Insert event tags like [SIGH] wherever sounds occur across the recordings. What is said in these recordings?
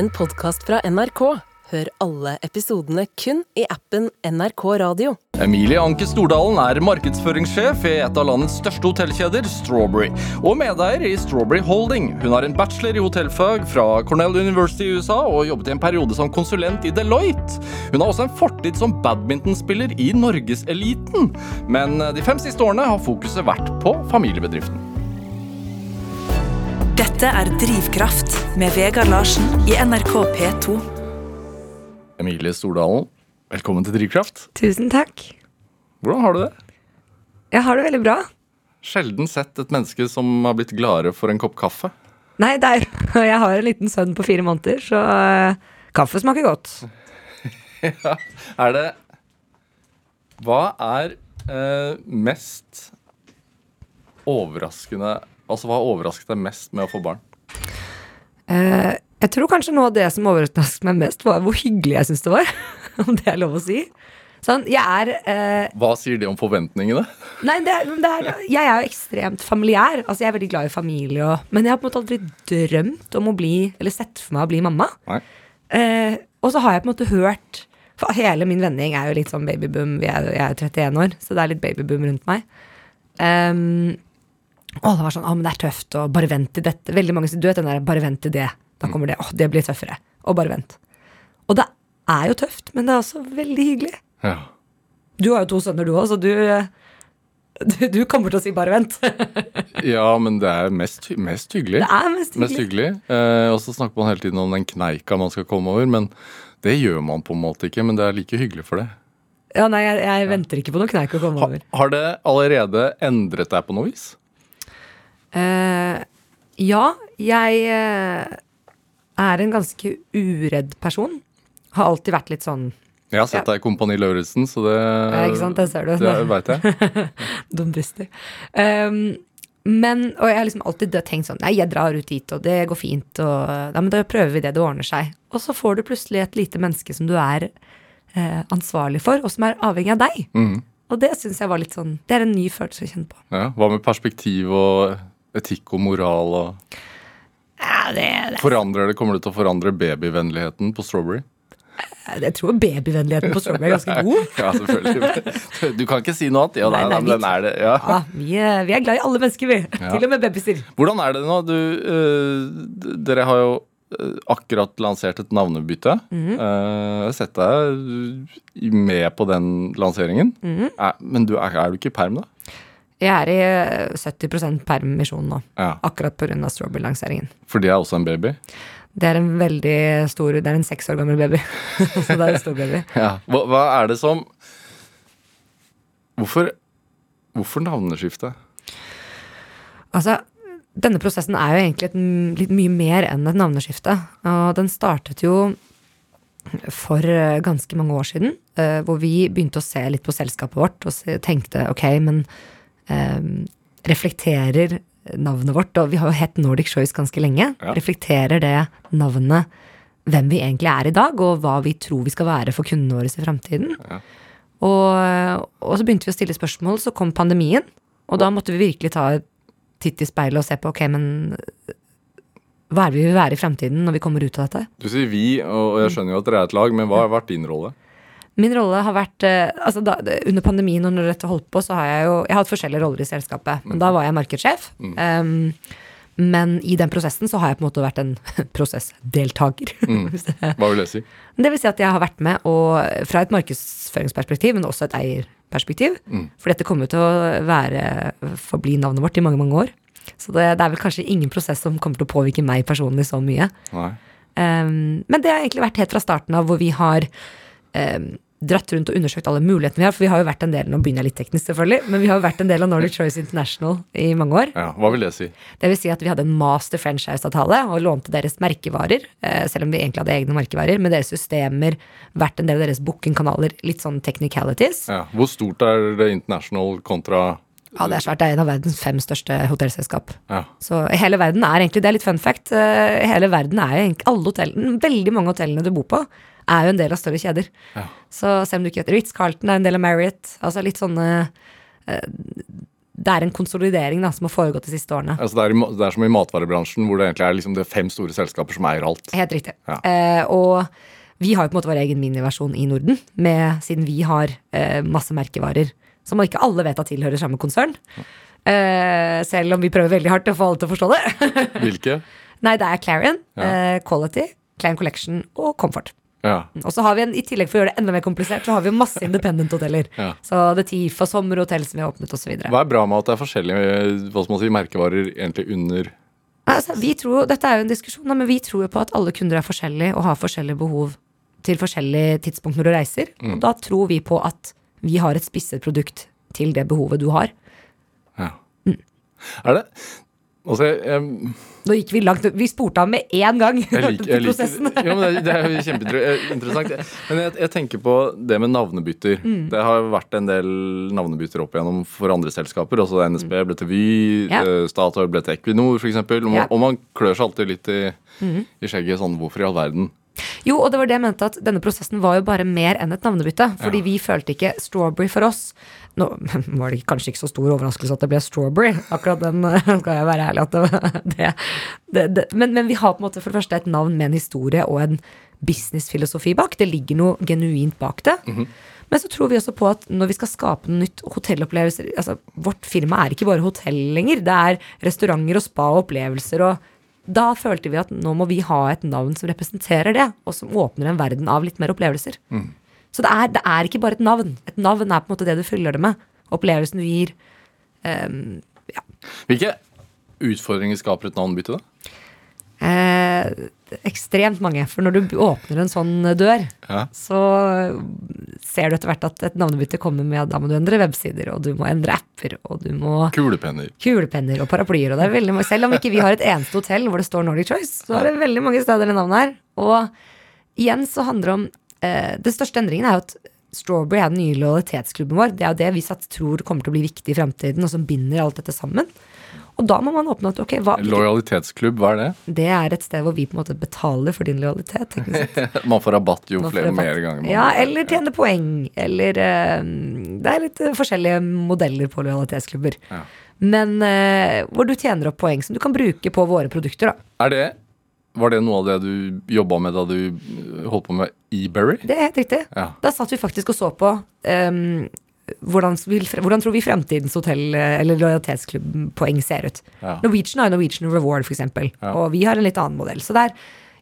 en podkast fra NRK. Hør alle episodene kun i appen NRK Radio. Emilie Anke Stordalen er markedsføringssjef i et av landets største hotellkjeder, Strawberry, og medeier i Strawberry Holding. Hun har en bachelor i hotellfag fra Cornell University i USA og jobbet i en periode som konsulent i Deloitte. Hun har også en fortid som badmintonspiller i norgeseliten, men de fem siste årene har fokuset vært på familiebedriften. Dette er Drivkraft med Vegard Larsen i NRK P2. Emilie Stordalen, velkommen til Drivkraft. Tusen takk. Hvordan har du det? Jeg har det veldig bra. Sjelden sett et menneske som har blitt gladere for en kopp kaffe. Nei, det er, [LAUGHS] jeg har en liten sønn på fire måneder, så eh, kaffe smaker godt. [LAUGHS] Ja, er det Hva er eh, mest overraskende Altså, hva overrasket deg mest med å få barn? Eh, jeg tror kanskje noe av det som overrasket meg mest, var hvor hyggelig jeg syns det var. [LAUGHS] Om det er lov å si. Sånn, jeg er eh, Hva sier det om forventningene? [LAUGHS] Nei, det det er, jeg er jo ekstremt familiær. Altså, jeg er veldig glad i familie og Men jeg har på en måte aldri drømt om å bli Eller sett for meg å bli mamma. Eh, og så har jeg på en måte hørt For hele min vennegjeng er jo litt sånn babyboom. Jeg, jeg er 31 år, så det er litt babyboom rundt meg. Um, og det var sånn, å, men det er tøft, og bare vent til dette. Veldig mange sier, du vet den der, bare vent til det. Da kommer det. Å, det blir tøffere. Og bare vent. Og det er jo tøft, men det er også veldig hyggelig. Ja. Du har jo to sønner, du òg, så du, du, du kommer til å si bare vent. [LAUGHS] ja, men det er mest, mest hyggelig. Det er mest Mest hyggelig. hyggelig. Eh, og så snakker man hele tiden om den kneika man skal komme over, men det gjør man på en måte ikke. Men det er like hyggelig for det. Ja, nei, jeg, jeg venter ikke på noen kneik å komme Ha, over. har det allerede endret deg på noe vis? Eh, ja, jeg eh, er en ganske uredd person. Har alltid vært litt sånn Jeg har sett Ja. deg i Kompani Lauritzen, så det Ja, ikke sant, det ser du. Det veit jeg. [LAUGHS] Dumdristig. Um, men, og jeg har liksom alltid tenkt sånn Nei, jeg drar ut dit, og det går fint, og ja, men da prøver vi det, det ordner seg. Og så får du plutselig et lite menneske som du er eh, ansvarlig for, og som er avhengig av deg. Mm. Og det syns jeg var litt sånn Det er en ny følelse å kjenne på. Ja, hva med perspektiv og etikk og moral og Ja, det, det, Forandrer det, Kommer det til å forandre babyvennligheten på Strawberry? jeg tror babyvennligheten på Strawberry er ganske god. [LAUGHS] Ja, selvfølgelig. Du kan ikke si noe annet. Ja, nei, Nei, nei, den er det. Ja. Ja, vi, er- vi er glad i alle mennesker, vi. Til og med babyer. Hvordan er det nå? Du, uh, dere har jo øh, akkurat lansert et navnebytte. Mhm. Eh, jeg har sett deg med på den lanseringen. Mhm. Er- men du, er, er du ikke i perm, da? Jeg er i eh, 70 permisjon nå. Ja. Akkurat pga. Strawberry-lanseringen. For det er også en baby? Det er en veldig stor Det er en seks år gammel baby. [LAUGHS] Så det er en stor baby. [LAUGHS] Ja. Hva, hva er det som Hvorfor, hvorfor navneskifte? Altså, denne prosessen er jo egentlig et, litt mye mer enn et navneskifte. Og den startet jo for eh, ganske mange år siden, eh, hvor vi begynte å se litt på selskapet vårt og tenkte ok, men eh, reflekterer navnet vårt, og vi har jo hett Nordic Choice ganske lenge, Ja. reflekterer det navnet hvem vi egentlig er i dag, og hva vi tror vi skal være for kundene våre i fremtiden. Ja. Og, og så begynte vi å stille spørsmål, så kom pandemien, og da måtte vi virkelig ta et titt i speilet og se på ok, men hva er det vi vil være i fremtiden når vi kommer ut av dette? Du sier vi, og jeg skjønner jo at dere er et lag, men hva har vært din rolle? Min rolle har vært eh, altså da, Under pandemien og når dette holdt på, så har jeg jo Jeg har hatt forskjellige roller i selskapet. Men da var jeg markedssjef. Um, men i den prosessen så har jeg på en måte vært en [LAUGHS] prosessdeltaker. Mm. [LAUGHS] Hva vil det si? Det vil si at jeg har vært med og, fra et markedsføringsperspektiv, men også et eierperspektiv. For dette kommer til å være forbli navnet vårt i mange, mange år. Så det, det er vel kanskje ingen prosess som kommer til å påvirke meg personlig så mye. Nei. Um, men det har egentlig vært helt fra starten av hvor vi har um, dratt rundt og undersøkt alle mulighetene vi har. For vi har jo vært en del nå begynner jeg litt teknisk selvfølgelig, men vi har jo vært en del av Nordic [LAUGHS] Choice International i mange år. Ja, hva vil det si? Det vil si at vi hadde en master franchise-avtale og lånte deres merkevarer, eh, selv om vi egentlig hadde egne merkevarer, med deres systemer, vært en del av deres bookingkanaler, litt sånn technicalities. Ja. Hvor stort er det international kontra Ja, det er svært. Det er en av verdens fem største hotellselskap. Ja. Så hele verden er egentlig, det er litt fun fact, eh, hele verden er jo egentlig, alle hotellene, veldig mange hotellene du bor på, er jo en del av større kjeder. Så selv om du ikke vet Ritz-Carlton er en del av Marriott, altså litt sånne eh, det er en konsolidering da, som har foregått de siste årene. Altså det, er, det er som i matvarebransjen, hvor det egentlig er liksom det fem store selskaper som eier alt. Helt riktig. Ja. Eh, og vi har jo på en måte vår egen miniversjon i Norden, med, siden vi har eh, masse merkevarer som ikke alle vet at tilhører samme konsern. Eh, selv om vi prøver veldig hardt å få alle til å forstå det. Hvilke? [LAUGHS] Nei, det er Clarion, Ja. eh, Quality, Clarion Collection og Comfort. Ja. Og så har vi en, i tillegg for å gjøre det enda mer komplisert, så har vi jo masse independent-hoteller. Ja. Så er Tifa sommerhotell som vi har åpnet, osv. Hva er bra med at det er forskjellige si, merkevarer egentlig under Altså, vi tror, dette er jo en diskusjon, men vi tror jo på at alle kunder er forskjellige og har forskjellige behov til forskjellige tidspunkt når du reiser. Og da tror vi på at vi har et spisset produkt til det behovet du har. ja. Mm. Er det Altså, jeg, jeg, Nå gikk vi langt Vi spurte av med én gang. jeg liker, [LAUGHS] jeg liker [LAUGHS] jo, men det, er jo kjempeinteressant. Men jeg, jeg tenker på det med navnebytter. Mm. Det har vært en del navnebytter opp igjennom for andre selskaper. Altså NSB ble til Vy, Mm. Ja. eh, Statoil ble til Equinor f.eks. Og, Ja. Mm. og man klør seg alltid litt i, i skjegget sånn hvorfor i all verden? Jo, og det var det jeg mente at denne prosessen var jo bare mer enn et navnebytte. Fordi Ja. vi følte ikke Strawberry for oss. Nå var det kanskje ikke så stor overraskelse at det ble Strawberry. Akkurat den eh, [LAUGHS] skal jeg være ærlig at [LAUGHS] det, det, det, men, men vi har på en måte for det første et navn med en historie og en businessfilosofi bak. Det ligger noe genuint bak det. Men så tror vi også på at når vi skal skape noe nytt hotellopplevelser altså Vårt firma er ikke bare hotell lenger. Det er restauranter og spa og opplevelser. og da følte vi at nå må vi ha et navn som representerer det, og som åpner en verden av litt mer opplevelser. Så det er, det er ikke bare et navn. Et navn er på en måte det du fyller det med. Opplevelsen du gir. Um, ja. Hvilke utfordringer skaper et navnbytte, da? Eh, ekstremt mange. For når du åpner en sånn dør, Ja. så ser du etter hvert at et navnebytte kommer med at da må du endre websider, og du må endre apper, og du må Kulepenner. kulepenner og paraplyer. Og det er veldig mange, selv om ikke vi har et eneste hotell hvor det står Nordic Choice, så er det veldig mange steder det navnet her. Og igjen så handler det om eh, Den største endringen er jo at Strawberry er den nye lojalitetsklubben vår. Det er jo det vi satt, tror kommer til å bli viktig i fremtiden, og som binder alt dette sammen. Og da må man åpne at ok, hva, Lojalitetsklubb, hva er det? det er et sted hvor vi på en måte betaler for din lojalitet. [LAUGHS] Man får rabatt jo flere mer ganger. man- Ja, eller tjene poeng. Eller eh, Det er litt eh, forskjellige modeller på lojalitetsklubber. Ja. Men eh, hvor du tjener opp poeng som du kan bruke på våre produkter. da Er det Var det noe av det du jobba med da du holdt på med eBerry? Det er helt riktig. Ja. Da satt vi faktisk og så på um, hvordan, hvordan tror vi fremtidens hotell- eller lojalitetsklubbpoeng ser ut. Ja. Norwegian har Norwegian Reward, eksempel. Ja. Og vi har en litt annen modell. Så der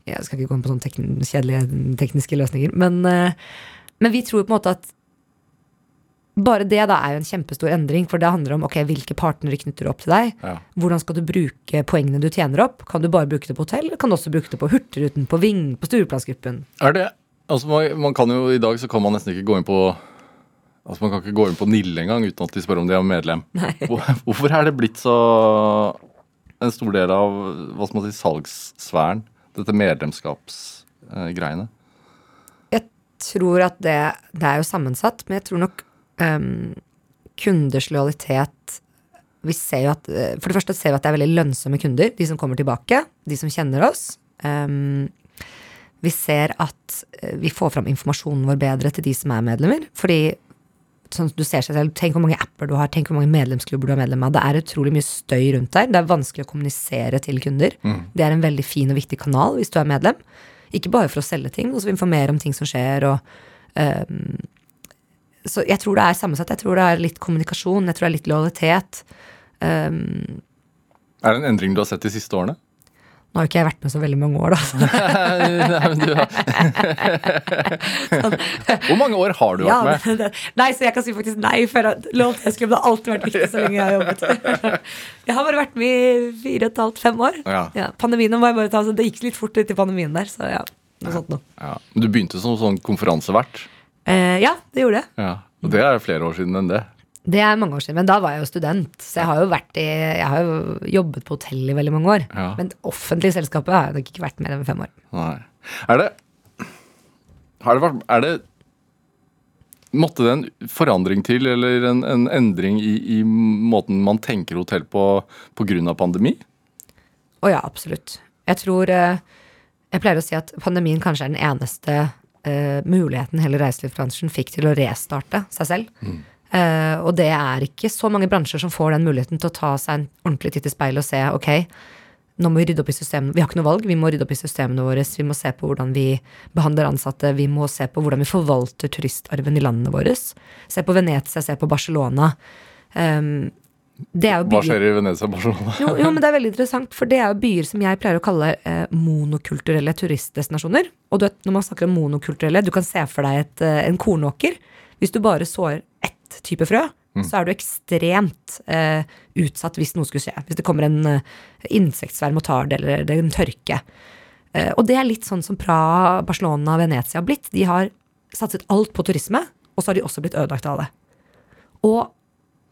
Jeg skal ikke gå inn på sånne tekn kjedelige tekniske løsninger, men, eh, men vi tror på en måte at bare det da er jo en kjempestor endring, for det handler om ok, hvilke partnere knytter du opp til deg. Ja. Hvordan skal du bruke poengene du tjener opp? Kan du bare bruke det på hotell, kan du også bruke det på Hurtigruten, på Ving, på Stureplassgruppen? Er det Altså, man, man kan jo I dag så kan man nesten ikke gå inn på Altså, Man kan ikke gå inn på Nille engang uten at de spør om de er medlem. Nei. hvorfor er det blitt så en stor del av hva skal man si, salgssfæren? Dette medlemskapsgreiene. Jeg tror at det, det er jo sammensatt, men jeg tror nok um, kunders lojalitet vi ser jo at, eh, For det første ser vi at det er veldig lønnsomme kunder, de som kommer tilbake, de som kjenner oss. Ehm, vi ser at eh, vi får fram informasjonen vår bedre til de som er medlemmer. Fordi sånn du ser seg selv, Tenk hvor mange apper du har, tenk hvor mange medlemsklubber du er medlem av. Det er utrolig mye støy rundt der. Det er vanskelig å kommunisere til kunder. Det er en veldig fin og viktig kanal hvis du er medlem. Ikke bare for å selge ting, men også informere om ting som skjer. Og, um, så jeg tror det er sammensatt. Jeg tror det er litt kommunikasjon, jeg tror det er litt lojalitet. Um, Er det en endring du har sett de siste årene? Nå har ikke jeg vært med så veldig mange år, da. [LAUGHS] Nei, men du har... Hvor mange år har du vært Ja, med? det, det, nei, så jeg kan si faktisk nei, for at lojalitetsklubben har alltid vært viktig så lenge jeg har jobbet. [LAUGHS] Jeg har bare vært med i fire og et halvt, fem år. Ja. pandemien må jeg bare ta, så Det gikk litt fort ut i pandemien der, så ja. Noe sånt noe. Ja. Du begynte som sånn konferansevert. Eh, ja, det gjorde jeg. Ja. Og det er flere år siden enn det. Det er mange år siden, men da var jeg jo student. Så jeg har jo vært i Jeg har jo jobbet på hotell i veldig mange år. Ja. Men offentlig selskapet har jeg nok ikke vært mer enn fem år. Nei. Er det Har det vært Er det Måtte det en forandring til, eller en, en endring i, i måten man tenker hotell på pga. pandemi? Å ja, absolutt. Jeg tror eh, Jeg pleier å si at pandemien kanskje er den eneste uh, muligheten hele reiselivsbransjen fikk til å restarte seg selv. Eh, og det er ikke så mange bransjer som får den muligheten til å ta seg en ordentlig titt i speilet og se ok, nå må vi rydde opp i systemene. Vi har ikke noe valg, vi må rydde opp i systemene våre. Vi må se på hvordan vi behandler ansatte. Vi må se på hvordan vi forvalter turistarven i landene våre. Se på Venezia, se på Barcelona. Um, det er jo Hva skjer i Venezia og Barcelona? jo, jo, men det er veldig [LAUGHS] interessant, for det er jo byer som jeg pleier å kalle eh, monokulturelle turistdestinasjoner. Og du vet, når man snakker om monokulturelle, du kan se for deg et, eh, en kornåker. Hvis du bare sår ett type frø, så er du ekstremt eh, utsatt hvis noe skulle skje. Hvis det kommer en eh, insektsverm og tar det, eller det er en tørke. Eh, og det er litt sånn som Praha, Barcelona og Venezia har blitt. De har satset alt på turisme, og så har de også blitt ødelagt av det. Og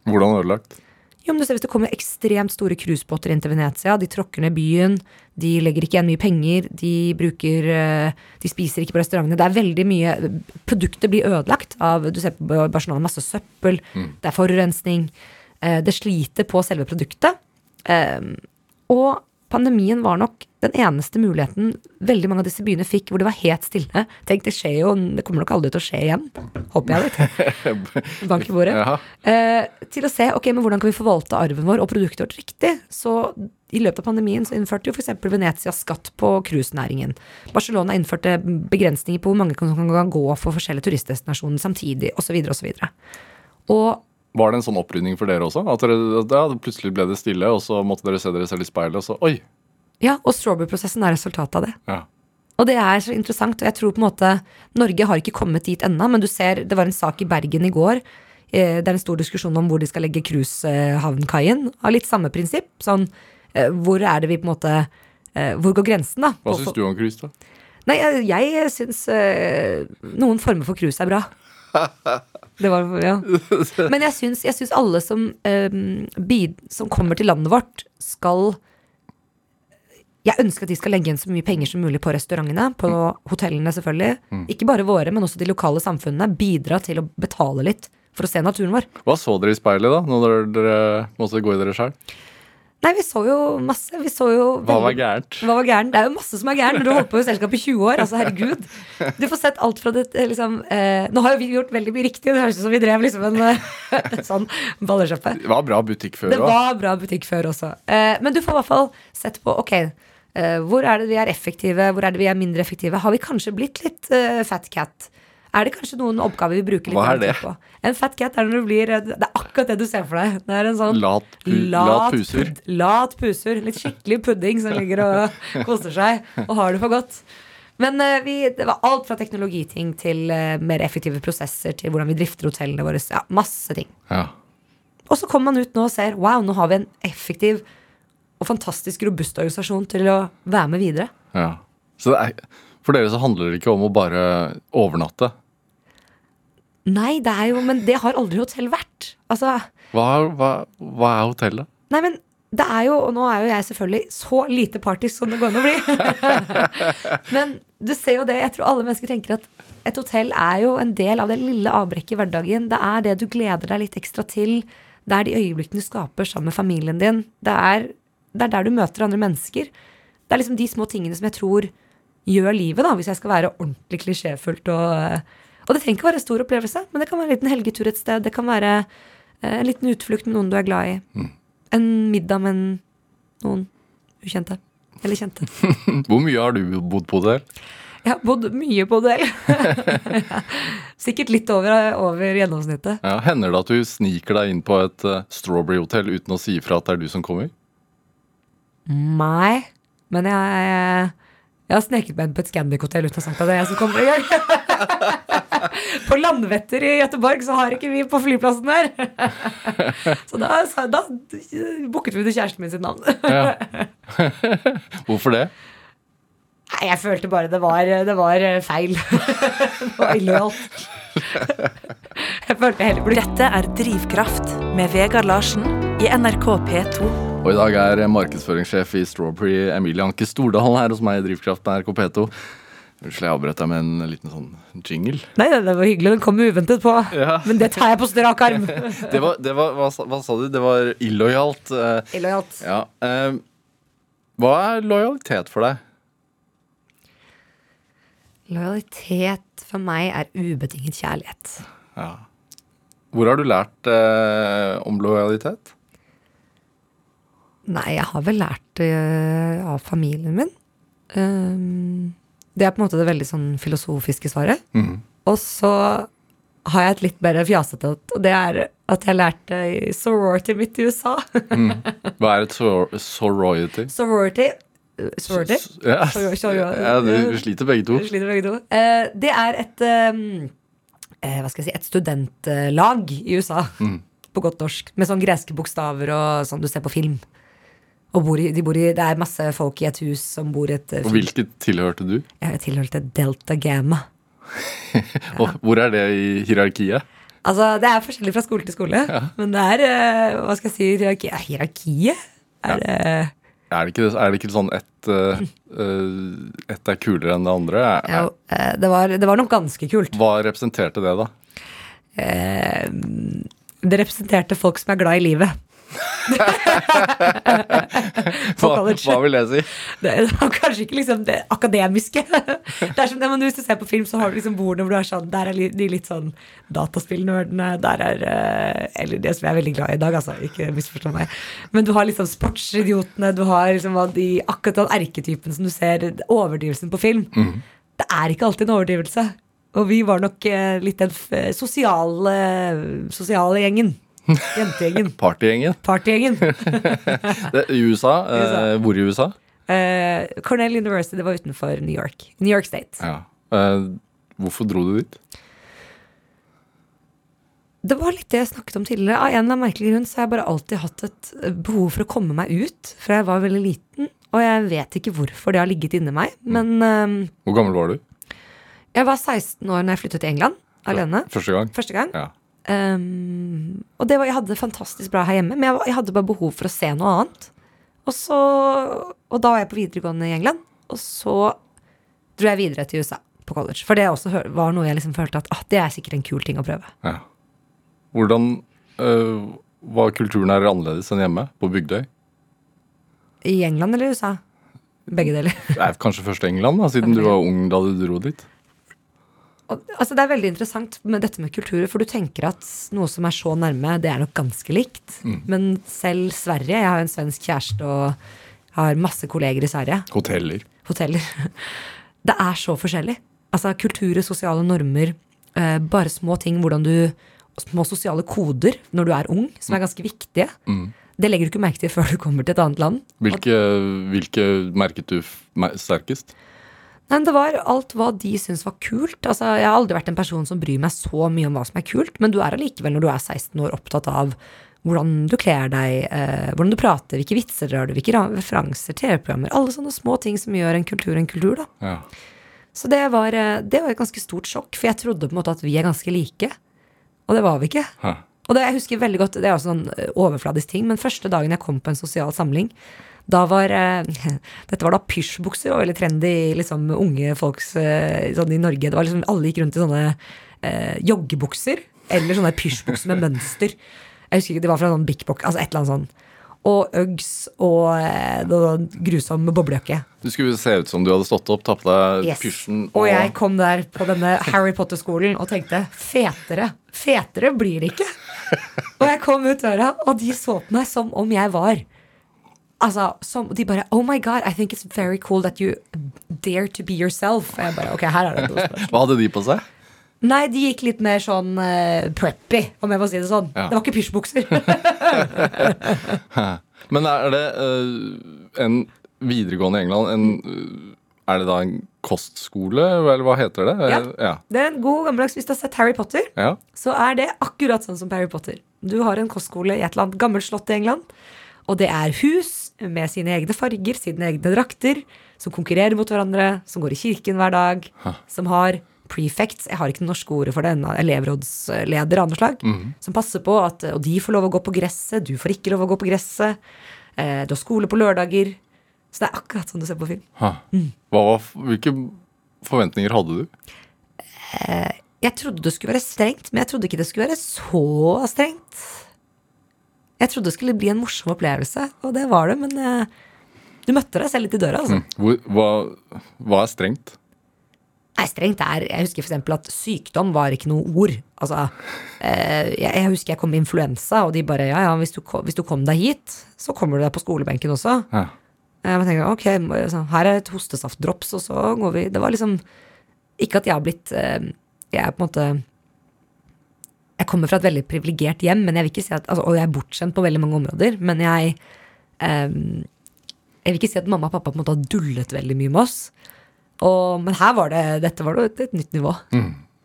Hvordan ødelagt? Jo, men du ser Hvis det kommer ekstremt store cruisebåter inn til Venezia, de tråkker ned byen, de legger ikke igjen mye penger, de bruker eh, De spiser ikke på restaurantene. Det er veldig mye Produktet blir ødelagt av Du ser på Barcelona, masse søppel, det er forurensning. eh, Det sliter på selve produktet. Eh, Og pandemien var nok den eneste muligheten veldig mange av disse byene fikk hvor det var helt stille. Tenk, det skjer jo, det kommer nok aldri til å skje igjen. Håper jeg litt. [LAUGHS] Bank i bordet Ja. eh, til å se ok, men hvordan kan vi forvalte arven vår og produktet vårt riktig. Så i løpet av pandemien så innførte jo f.eks. Venezia skatt på cruisenæringen. Barcelona innførte begrensninger på hvor mange som kan gå for forskjellige turistdestinasjoner samtidig, osv. osv. Og Var det en sånn opprydning for dere også? At dere, ja, plutselig ble det stille, og så måtte dere se dere selv i speilet, og så oi! ja, og Strawberry-prosessen er resultatet av det. Ja. Og det er så interessant, og jeg tror på en måte Norge har ikke kommet dit ennå, men du ser, det var en sak i Bergen i går. eh, Det er en stor diskusjon om hvor de skal legge cruisehavnkaien. Av litt samme prinsipp. Sånn, eh, hvor er det vi på en måte eh, Hvor går grensen, da? Hva syns du om cruise, da? Nei, jeg, jeg syns eh, noen former for cruise er bra. [LAUGHS] Det var, ja. Men jeg syns, jeg syns alle som, um, bid, som kommer til landet vårt, skal Jeg ønsker at de skal legge igjen så mye penger som mulig på restaurantene, på hotellene selvfølgelig. Ikke bare våre, men også de lokale samfunnene. Bidra til å betale litt for å se naturen vår. Hva så dere i speilet, da, når dere måtte gå i dere sjøl? Nei, vi så jo masse. Vi så jo Hva var gærent? Hva var gærent? Det er jo masse som er gærent når du holder på i selskap i 20 år. Altså, herregud. Du får sett alt fra det eh, liksom eh, Nå har jo vi gjort veldig mye riktig. Det høres ut som vi drev liksom en eh, [LAUGHS] sånn ballesjappe. Det var bra butikk før Det også. var bra butikk før også. Eh, men du får i hvert fall sett på ok, eh, hvor er det vi er effektive, hvor er det vi er mindre effektive? Har vi kanskje blitt litt eh, fat cat? Er det kanskje noen oppgaver vi bruker litt Hva er det? på? En fat cat er når du blir eh, Det er akkurat det du ser for deg. Det er en sånn Lat, pu, lat puser. pud- lat puser. Litt skikkelig pudding som ligger og [LAUGHS] koser seg og har det for godt. Men eh, vi, det var alt fra teknologiting til eh, mer effektive prosesser til hvordan vi drifter hotellene våre. Ja, masse ting. Ja. Og så kommer man ut nå og ser wow, nå har vi en effektiv og fantastisk robust organisasjon til å være med videre. ja. Så det er, for dere så handler det ikke om å bare overnatte. Nei, det er jo, men det har aldri hotell vært. Altså, Hva, hva, hva er hotellet? Nei, men det er jo, og nå er jo jeg selvfølgelig så lite partisk som det går an å bli. [LAUGHS] men du ser jo det, jeg tror alle mennesker tenker at et hotell er jo en del av det lille avbrekket i hverdagen. Det er det du gleder deg litt ekstra til. Det er de øyeblikkene du skaper sammen med familien din. Det er, det er der du møter andre mennesker. Det er liksom de små tingene som jeg tror gjør livet, da, hvis jeg skal være ordentlig klisjéfullt og Og det trenger ikke være en stor opplevelse, men det kan være en liten helgetur et sted. Det kan være eh, en liten utflukt med noen du er glad i. En middag med noen ukjente. Eller kjente. [LAUGHS] Hvor mye har du bodd på hotell? Jeg har bodd mye på hotell. [LAUGHS] Sikkert litt over, over gjennomsnittet. Ja, hender det at du sniker deg inn på et uh, Strawberry-hotell uten å si ifra at det er du som kommer? Nei, men jeg, jeg har sneket meg inn på et Scandic-hotell uten å ha sagt at det er jeg som kommer i gang. [LAUGHS] på Landvetter i Gøteborg så har ikke vi på flyplassen der. [LAUGHS] så da, da booket vi til kjæresten min sitt navn. Ja. [LAUGHS] Hvorfor det? Nei, jeg følte bare det var, det var feil. det var illojalt. jeg følte heller burde Dette er Drivkraft med Vegard Larsen i NRK P2. Og i dag er markedsføringssjef i Strawberry Emilie Anke Stordalen her hos meg i Drivkraft NRK P2. Unnskyld, jeg avbrøt deg med en liten sånn jingle. Nei, det var hyggelig. Den kom uventet på. Ja. Men det tar jeg på strak arm. [LAUGHS] Det var, det var hva, sa- hva sa du? Det var illojalt. eh, Illojalt. ja. eh, hva er lojalitet for deg? Lojalitet for meg er ubetinget kjærlighet. Ja. Hvor har du lært eh, om lojalitet? Nei, jeg har vel lært det av familien min. Um, det er på en måte det veldig sånn filosofiske svaret. Mm. Og så har jeg et litt mer fjasete, og det er at jeg lærte i sorority mitt i USA. [LAUGHS] Hva er et sor sorority? sorority Sorority? S- Ja, Soror- soror- ja du, sliter begge to. Sliter begge to. Uh, det er et um, uh, Hva skal jeg si Et studentlag i USA. Mm. På godt norsk. Med sånn greske bokstaver og sånn du ser på film. Og bor i, de bor i, det er masse folk i et hus som bor i et eh, Og hvilket tilhørte du? Jeg tilhørte Delta Gamma. [LAUGHS] Og hvor er det i hierarkiet? Altså, det er forskjellig fra skole til skole, men det er uh, Hva skal jeg si hierarki, ja, Hierarkiet? Er det Er det ikke, er det ikke sånn ett uh, et er kulere enn det andre? Er, jo, eh, det, var, det var noe ganske kult. Hva representerte det, da? Eh, det representerte folk som er glad i livet. Hva, hva vil det si? Det er [LAUGHS] kanskje ikke liksom det akademiske. Det er som det, men Hvis du ser på film, så har du liksom bordene hvor du er sånn Der er de litt sånn dataspillnerdene. Der er eh, Eller det som jeg er veldig glad i i dag, altså. Ikke misforstå meg. Men du har liksom sportsidiotene. Du har liksom de, akkurat den erketypen som du ser. Overdrivelsen på film. Det er ikke alltid en overdrivelse. Og vi var nok eh, litt den sosiale, sosiale gjengen. [LAUGHS] Jentegjengen. Partygjengen? Partygjengen. [LAUGHS] USA? USA. Eh, hvor i USA? Eh, Cornell University det var utenfor New York. New York State. Ja. Eh, hvorfor dro du dit? Det var litt det jeg snakket om tidligere. Av en eller annen merkelig grunn så har jeg bare alltid hatt et eh, behov for å komme meg ut fra jeg var veldig liten. Og jeg vet ikke hvorfor det har ligget inni meg. Men eh, Hvor gammel var du? jeg var 16 år når jeg flyttet til England alene. Første gang? Første gang. Ja. Um, og det var, jeg hadde det fantastisk bra her hjemme, men jeg, jeg hadde bare behov for å se noe annet. Og, så, og da var jeg på videregående i England, og så dro jeg videre til USA på college. For det også var noe jeg liksom følte at ah, det er sikkert en kul ting å prøve. ja. Hvordan eh, var kulturen her annerledes enn hjemme? På Bygdøy? I England eller USA? Begge deler. Er kanskje først England, da, siden du var ung da du dro dit? Og, altså, det er veldig interessant med dette med kulturer, for du tenker at noe som er så nærme, det er nok ganske likt. Men selv Sverige Jeg har jo en svensk kjæreste og har masse kolleger i Sverige. Hoteller. hoteller. [LAUGHS] Det er så forskjellig. Altså kulturer, sosiale normer, eh, bare små ting, hvordan du Små sosiale koder når du er ung, som er ganske viktige. Det legger du ikke merke til før du kommer til et annet land. Hvilke, hvilke merket du sterkest? Nei, det var alt hva de syntes var kult. Altså, jeg har aldri vært en person som bryr meg så mye om hva som er kult, men du er allikevel, når du er 16 år, opptatt av hvordan du kler deg, eh, hvordan du prater, hvilke vitser drar du, hvilke ra- referanser, TV-programmer. Alle sånne små ting som gjør en kultur en kultur, da. Ja. Så det var, eh, det var et ganske stort sjokk, for jeg trodde på en måte at vi er ganske like. Og det var vi ikke. Hæ. Og det jeg husker veldig godt, det er også sånn eh, overfladisk ting, men første dagen jeg kom på en sosial samling, da var eh, [LAUGHS] Dette var da pysjbukser, var veldig trendy liksom unge folks eh, sånn i Norge. Det var liksom, Alle gikk rundt i sånne eh, joggebukser, eller sånne pysjbukser med mønster. Jeg husker ikke, det var fra sånn Bik Bok, altså et eller annet sånn. Og Uggs og eh, grusom boblejakke. Du skulle se ut som du hadde stått opp, tatt på deg Yes. pysjen Og jeg kom der på denne Harry Potter-skolen og tenkte fetere. Fetere blir det ikke. [LAUGHS] Og jeg kom ut døra, og de så på meg som om jeg var Altså, som, De bare Oh my God, I think it's very cool that you dare to be yourself. Og jeg bare, ok, her er det noe. [LAUGHS] Hva hadde de på seg? Nei, de gikk litt mer sånn uh, preppy, om jeg må si det sånn. Ja. Det var ikke pysjbukser. [LAUGHS] [LAUGHS] Men er det uh, en videregående i England en, uh, Er det da en kostskole, eller hva heter det? Ja. ja. Det er en god gammeldags Hvis du har sett Harry Potter, ja. så er det akkurat sånn som Harry Potter. Du har en kostskole i et eller annet gammelt slott i England, og det er hus med sine egne farger, sine egne drakter, som konkurrerer mot hverandre, som går i kirken hver dag, som har prefects, jeg har ikke det norske ordet for det, en elevrådsleder av noe slag, som passer på at Og de får lov å gå på gresset, du får ikke lov å gå på gresset, eh, du har skole på lørdager. Så det er akkurat som du ser på film. Mm. Hva var, hvilke forventninger hadde du? Jeg trodde det skulle være strengt, men jeg trodde ikke det skulle være så strengt. Jeg trodde det skulle bli en morsom opplevelse, og det var det, men eh, du møtte deg selv litt i døra, altså. Hvor, hva, hva er strengt? Nei, strengt er Jeg husker eksempel at sykdom var ikke noe ord. Altså, eh, jeg, jeg husker jeg kom med influensa, og de bare ja, ja, hvis du, hvis du kom deg hit, så kommer du deg på skolebenken også. Ja. Jeg tenker, ok, her er et hostesaftdrops, og så går vi Det var liksom Ikke at jeg har blitt eh, Jeg er på en måte Jeg kommer fra et veldig privilegert hjem, men jeg vil ikke si at, altså, og jeg er bortskjemt på veldig mange områder. Men jeg eh, Jeg vil ikke si at mamma og pappa på en måte har dullet veldig mye med oss. Og, men her var det Dette var det et, et nytt nivå.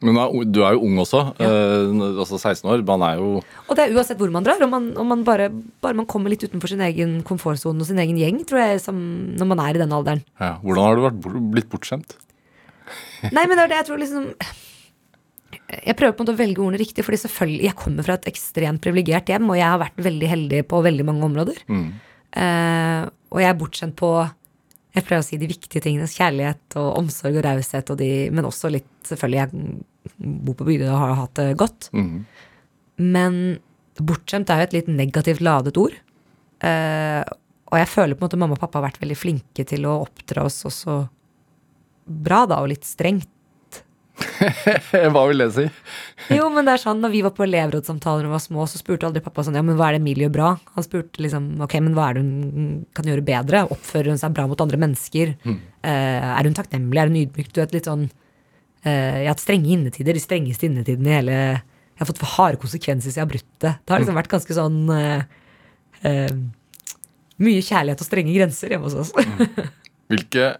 Men du er- du er jo ung også. eh, altså 16 år. Man er jo Og det er uansett hvor man drar. Og man, og man bare, bare man kommer litt utenfor sin egen komfortsone og sin egen gjeng, tror jeg, som, når man er i den alderen. ja. Hvordan har du vært, blitt bortskjemt? Nei, men det er det jeg tror liksom Jeg prøver på en måte å velge ordene riktig, fordi selvfølgelig, jeg kommer fra et ekstremt privilegert hjem, og jeg har vært veldig heldig på veldig mange områder. Eh, og jeg er bortskjemt på jeg pleier å si de viktige tingene. Kjærlighet og omsorg og raushet, og de- men også litt Selvfølgelig, jeg bor på bygda og har hatt det godt. Men bortskjemt er jo et litt negativt ladet ord. Uh, og jeg føler på en måte mamma og pappa har vært veldig flinke til å oppdra oss også bra, da, og litt strengt. [LAUGHS] Hva vil det si? Jo, men det er sånn, når vi var på elevrådssamtaler og var små, så spurte aldri pappa sånn, ja, men hva er det Emilie gjør bra? Han spurte liksom, ok, men hva er det hun kan gjøre bedre? Oppfører hun seg bra mot andre mennesker? Eh, er hun takknemlig? Er hun ydmyk? Du vet, litt sånn, uh, jeg har hatt strenge innetider, de strengeste innetidene i hele, jeg har fått for harde konsekvenser siden jeg har brutt det. Det har liksom vært ganske sånn, uh, mye kjærlighet og strenge grenser hjemme hos oss. Hvilke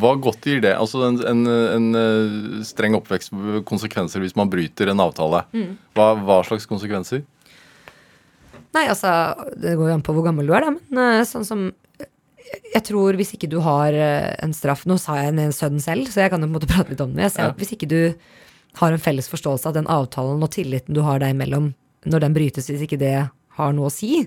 Hva godt gir det? Altså en, en, en eh, streng oppvekst konsekvenser hvis man bryter en avtale. Hva, hva slags konsekvenser? Nei, altså, det går jo an på hvor gammel du er, da, men eh, sånn som Jeg tror hvis ikke du har eh, en straff Nå sa jeg en sønn selv, så jeg kan jo på en måte prate litt om det. Jeg ser Ja. at Hvis ikke du har en felles forståelse av den avtalen og tilliten du har deg imellom, når den brytes, hvis ikke det har noe å si,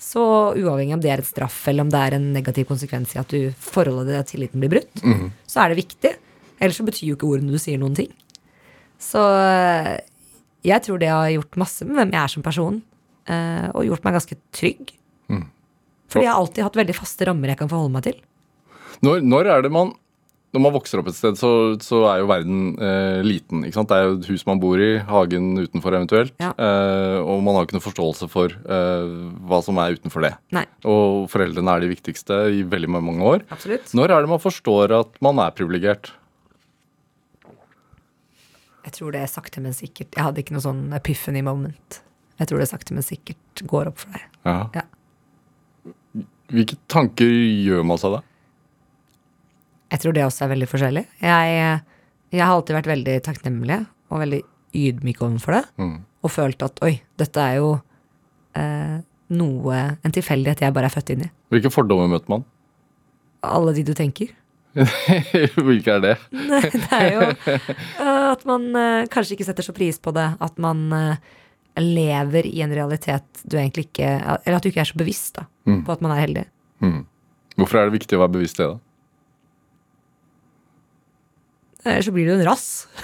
så uavhengig om det er et straff eller om det er en negativ konsekvens i at du forholdet til tilliten blir brutt, så er det viktig. Ellers så betyr jo ikke ordene du sier noen ting. Så eh, jeg tror det har gjort masse med hvem jeg er som person, eh, og gjort meg ganske trygg. Fordi jeg har alltid hatt veldig faste rammer jeg kan forholde meg til. Når, når er det man Når man vokser opp et sted, så, så er jo verden eh, liten. ikke sant? Det er jo et hus man bor i, hagen utenfor eventuelt. Ja. Eh, og man har ikke noe forståelse for eh, hva som er utenfor det. Nei, Og foreldrene er de viktigste i veldig mange år. absolutt. Når er det man forstår at man er privilegert? Jeg tror det er sakte, men sikkert. Jeg hadde ikke noe sånn epiphany moment. Jeg tror det sakte, men sikkert går opp for deg. Ja. Ja. Hvilke tanker gjør man seg da? Jeg tror det også er veldig forskjellig. Jeg, jeg har alltid vært veldig takknemlig og veldig ydmyk overfor det. Mm. Og følt at oi, dette er jo eh, noe, en tilfeldighet jeg bare er født inn i. Hvilke fordommer møter man? Alle de du tenker. [LAUGHS] Hvilke er det? [LAUGHS] Det er jo eh, at man eh, kanskje ikke setter så pris på det. At man eh, lever i en realitet du egentlig ikke Eller at du ikke er så bevisst da, på at man er heldig. Mm. Hvorfor er det viktig å være bevisst det, da? Ellers så blir du en rass. [LAUGHS]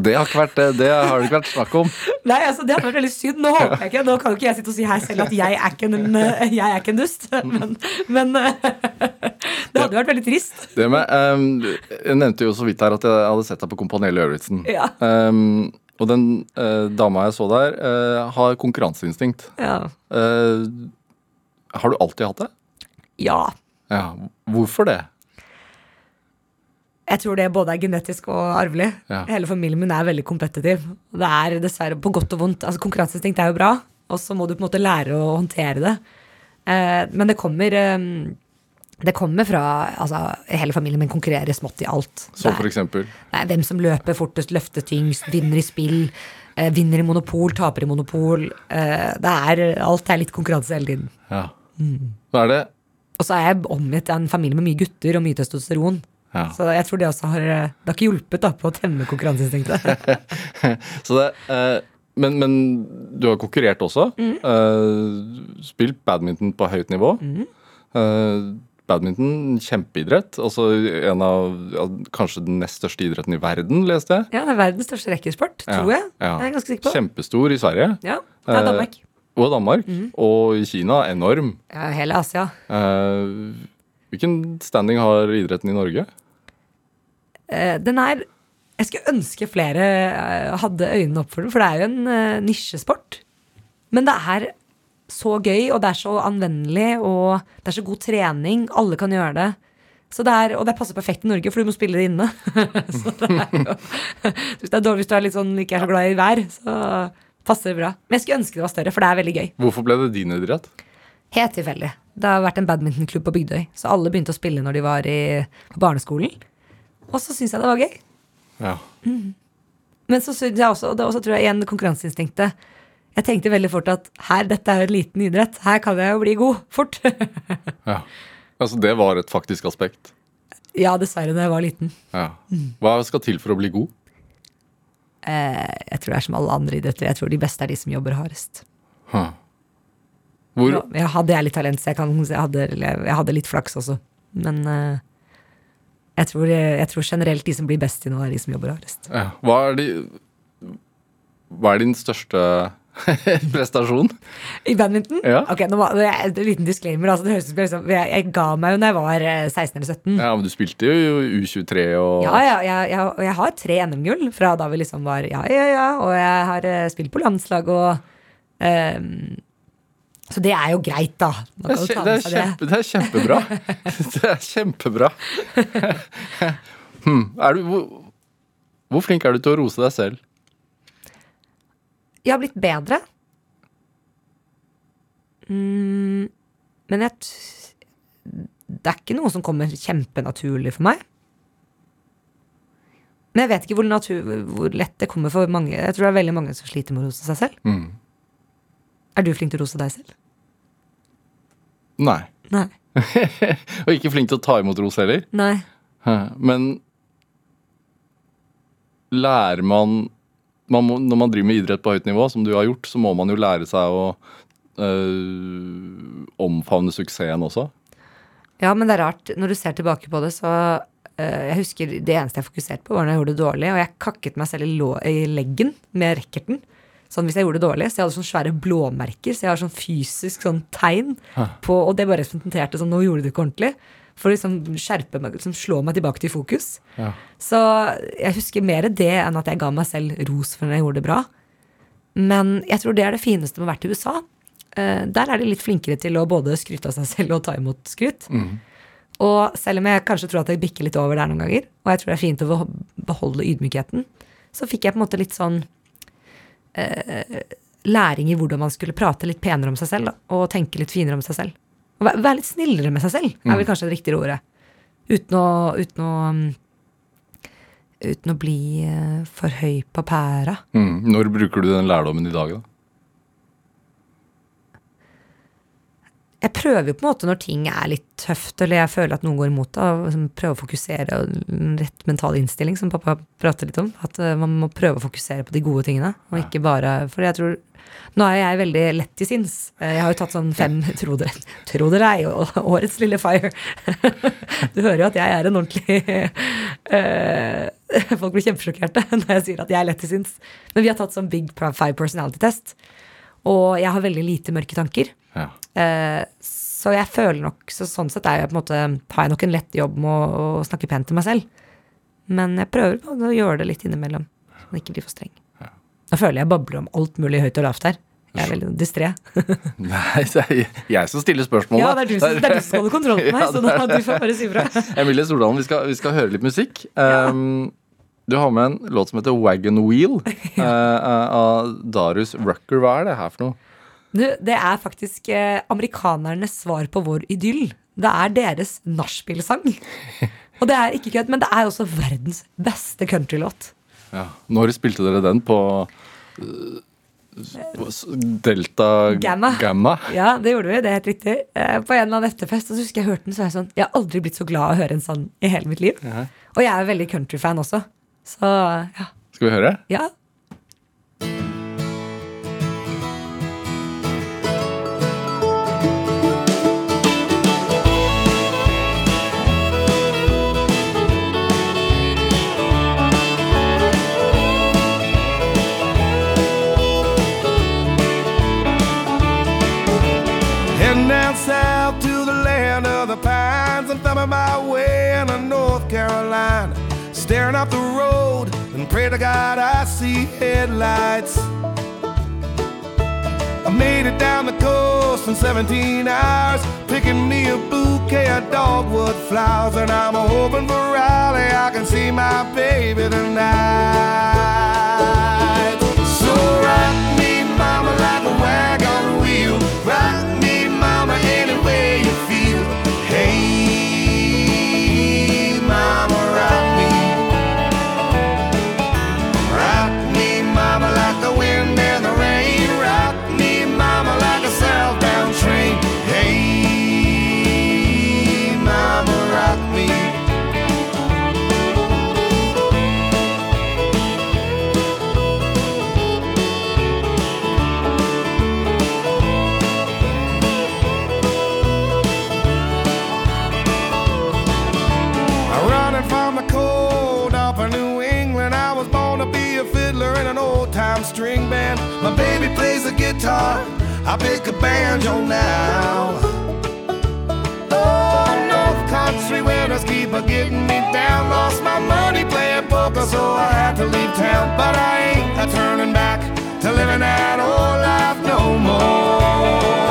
Det har, vært, det har det ikke vært snakk om. Nei, altså Det hadde vært veldig synd. Nå håper jeg ikke Nå kan jo ikke jeg sitte og si her selv at jeg er ikke en, eh, jeg er ikke en dust. [LAUGHS] Men, men eh, det hadde vært veldig trist. Det med, um, jeg nevnte jo så vidt her at jeg hadde sett deg på Kompani Lauritzen. Ja. Um, og den uh, dama jeg så der, uh, har konkurranseinstinkt. Ja. Uh, har du alltid hatt det? Ja. Ja. Hvorfor det? Jeg tror det både er genetisk og arvelig. Ja. Hele familien min er veldig kompetitiv. Det er dessverre på godt og vondt. Altså Konkurranseinstinkt er jo bra, og så må du på en måte lære å håndtere det. Eh, men det kommer eh, Det kommer fra altså, Hele familien min konkurrerer smått i alt. Så for eksempel Nei, hvem som løper fortest, løfter tyngst, vinner i spill, eh, vinner i monopol, taper i monopol. Eh, det er, alt er litt konkurranse hele tiden. Ja. Mm. Hva er det? Og så er jeg omgitt av en familie med mye gutter og mye testosteron. Ja. Så jeg tror det også har eh, Det har ikke hjulpet da, på å temme konkurranseinstinktet. [LAUGHS] Så det eh, men, men du har konkurrert også. Mm. Eh, spilt badminton på høyt nivå. Eh, badminton, kjempeidrett. Altså en av ja, kanskje den nest største idretten i verden, leste jeg. ja, det er verdens største rekkesport, tror jeg. Ja. Jeg er ganske sikker på. Kjempestor i Sverige. Ja, det er Eh, Danmark. Og Danmark. Og i Kina enorm. Ja, hele Asia. Eh, hvilken standing har idretten i Norge? Eh, den er Jeg skulle ønske flere eh, hadde øynene opp for den, for det er jo en eh, nisjesport. Men det er så gøy, og det er så anvendelig, og det er så god trening. Alle kan gjøre det. Så det er, og det passer perfekt i Norge, for du må spille det inne. [LAUGHS] så det er jo, [LAUGHS] hvis, det er dårlig, hvis du er litt sånn, ikke er så glad i vær, så passer bra. Men jeg skulle ønske det var større, for det er veldig gøy. Hvorfor ble det din idrett? Helt tilfeldig. Det har vært en badmintonklubb på Bygdøy, så alle begynte å spille når de var i, på barneskolen. Og så syntes jeg det var gøy. Ja. Men så syns jeg også, og det også tror jeg igjen konkurranseinstinktet. Jeg tenkte veldig fort at her, dette er jo en liten idrett. Her kan jeg jo bli god fort. [LAUGHS] ja. Altså, det var et faktisk aspekt. ja, dessverre, da jeg var liten. Ja. Hva skal til for å bli god? Eh, jeg tror det er som alle andre idretter. Jeg tror de beste er de som jobber hardest. Huh. Hvor, Nå, Jeg hadde jeg litt talent, så jeg, kan, jeg, hadde, jeg hadde litt flaks også. Men eh, jeg, tror, jeg tror generelt de som blir best i noe, er de som jobber hardest. ja. hva, er de, hva er din største [LAUGHS] prestasjon? I badminton? Ja. Ok, nå En liten disclaimer. Altså, det høres ut som jeg liksom, jeg, ga meg jo da jeg var eh, 16 eller 17. Ja, men Du spilte jo U23 og Ja, ja, jeg, jeg, jeg har tre NM-gull fra da vi liksom var ja, ja, ja. Og jeg har eh, spilt på landslag og um, Så det er jo greit, da. Er, det, er det. kjempe, det er kjempebra. [LAUGHS] Det er kjempebra. [LAUGHS] hmm. er du, hvor, hvor flink er du til å rose deg selv? Jeg har blitt bedre. Mm, men jeg Det er ikke noe som kommer kjempenaturlig for meg. Men jeg vet ikke hvor, natur, hvor lett det kommer for mange. Jeg tror det er veldig mange som sliter med å rose seg selv. Mm. Er du flink til å rose deg selv? Nei. Nei. [LAUGHS] Og ikke flink til å ta imot ros heller. Nei. Men lærer man, man må, Når man driver med idrett på høyt nivå, som du har gjort, så må man jo lære seg å øh, omfavne suksessen også. Ja, men det er rart. Når du ser tilbake på det, så øh, Jeg husker det eneste jeg fokuserte på, var når jeg gjorde det dårlig. Og jeg kakket meg selv i, i leggen med racketen. Sånn hvis jeg gjorde det dårlig. Så jeg hadde sånne svære blåmerker. Så jeg har sånn fysisk sånn tegn på Og det bare representerte sånn Nå gjorde du det ikke ordentlig. For å liksom skjerpe meg, liksom slå meg tilbake til fokus. Ja. Så jeg husker mer det enn at jeg ga meg selv ros for når jeg gjorde det bra. Men jeg tror det er det fineste med å være til i USA. Eh, der er de litt flinkere til å både skryte av seg selv og ta imot skryt. Og selv om jeg kanskje tror at jeg bikker litt over der noen ganger, og jeg tror det er fint å beholde ydmykheten, så fikk jeg på en måte litt sånn eh, læring i hvordan man skulle prate litt penere om seg selv, da, og tenke litt finere om seg selv. Og være, være litt snillere med seg selv, er vel kanskje det riktige ordet. Uten å, uten å mm, Uten å bli eh, for høy på pæra. Mm. Når bruker du den lærdommen i dag, da? Jeg prøver jo på en måte når ting er litt tøft, eller jeg føler at noen går imot det, liksom prøve å fokusere på en rett mental innstilling, som pappa prater litt om. At eh, man må prøve å fokusere på de gode tingene, og ikke bare For jeg tror Nå er jeg veldig lett til sinns. Eh, Jeg har jo tatt sånn fem Tro det, eller ei, og årets lille fire. [LAUGHS] Du hører jo at jeg er en ordentlig eh, [LAUGHS] Folk blir kjempesjokkerte [LAUGHS] når jeg sier at jeg er lett til sinns. Men vi har tatt sånn Big Five Personality Test, og jeg har veldig lite mørke tanker. Ja. Eh, så jeg føler nok så Sånn sett jeg måte har jeg nok en lett jobb med å, å snakke pent til meg selv. Men jeg prøver å gjøre det litt innimellom. Så det ikke blir for streng. Nå føler jeg babler om alt mulig høyt og lavt her. Jeg er veldig distré. [LAUGHS] [LAUGHS] Nei, det er jeg som stiller spørsmålet. Ja, det er du som, det er du som skal holde kontroll på [LAUGHS] meg, Ja, så da, du får bare si fra. Emilie Stordalen, vi skal, vi skal høre litt musikk. Um, du har med en låt som heter Wagon Wheel uh, av Darius Rucker. Hva er det her for noe? Du, det er faktisk eh, amerikanernes svar på vår idyll. Det er deres nachspiel-sang. Og det er ikke kødd, men det er også verdens beste countrylåt. Ja. Når spilte dere den på øh, Delta Gamma. Gamma? Ja, det gjorde vi. Det er helt riktig. Eh, På en eller annen etterfest. Og så husker jeg hørte den, så var jeg sånn Jeg har aldri blitt så glad av å høre en sånn i hele mitt liv. Ja. Og jeg er veldig countryfan også. Så ja. Skal vi høre? ja. The road and pray to God I see headlights. I made it down the coast in 17 hours, picking me a bouquet of dogwood flowers, and I'm hoping for Raleigh I can see my baby tonight. So rock me, mama, like guitar, I pick a banjo now. Oh, North Country winters keep a getting me down. Lost my money playing poker, so I had to leave town. But I ain't a turning back to living that old life no more.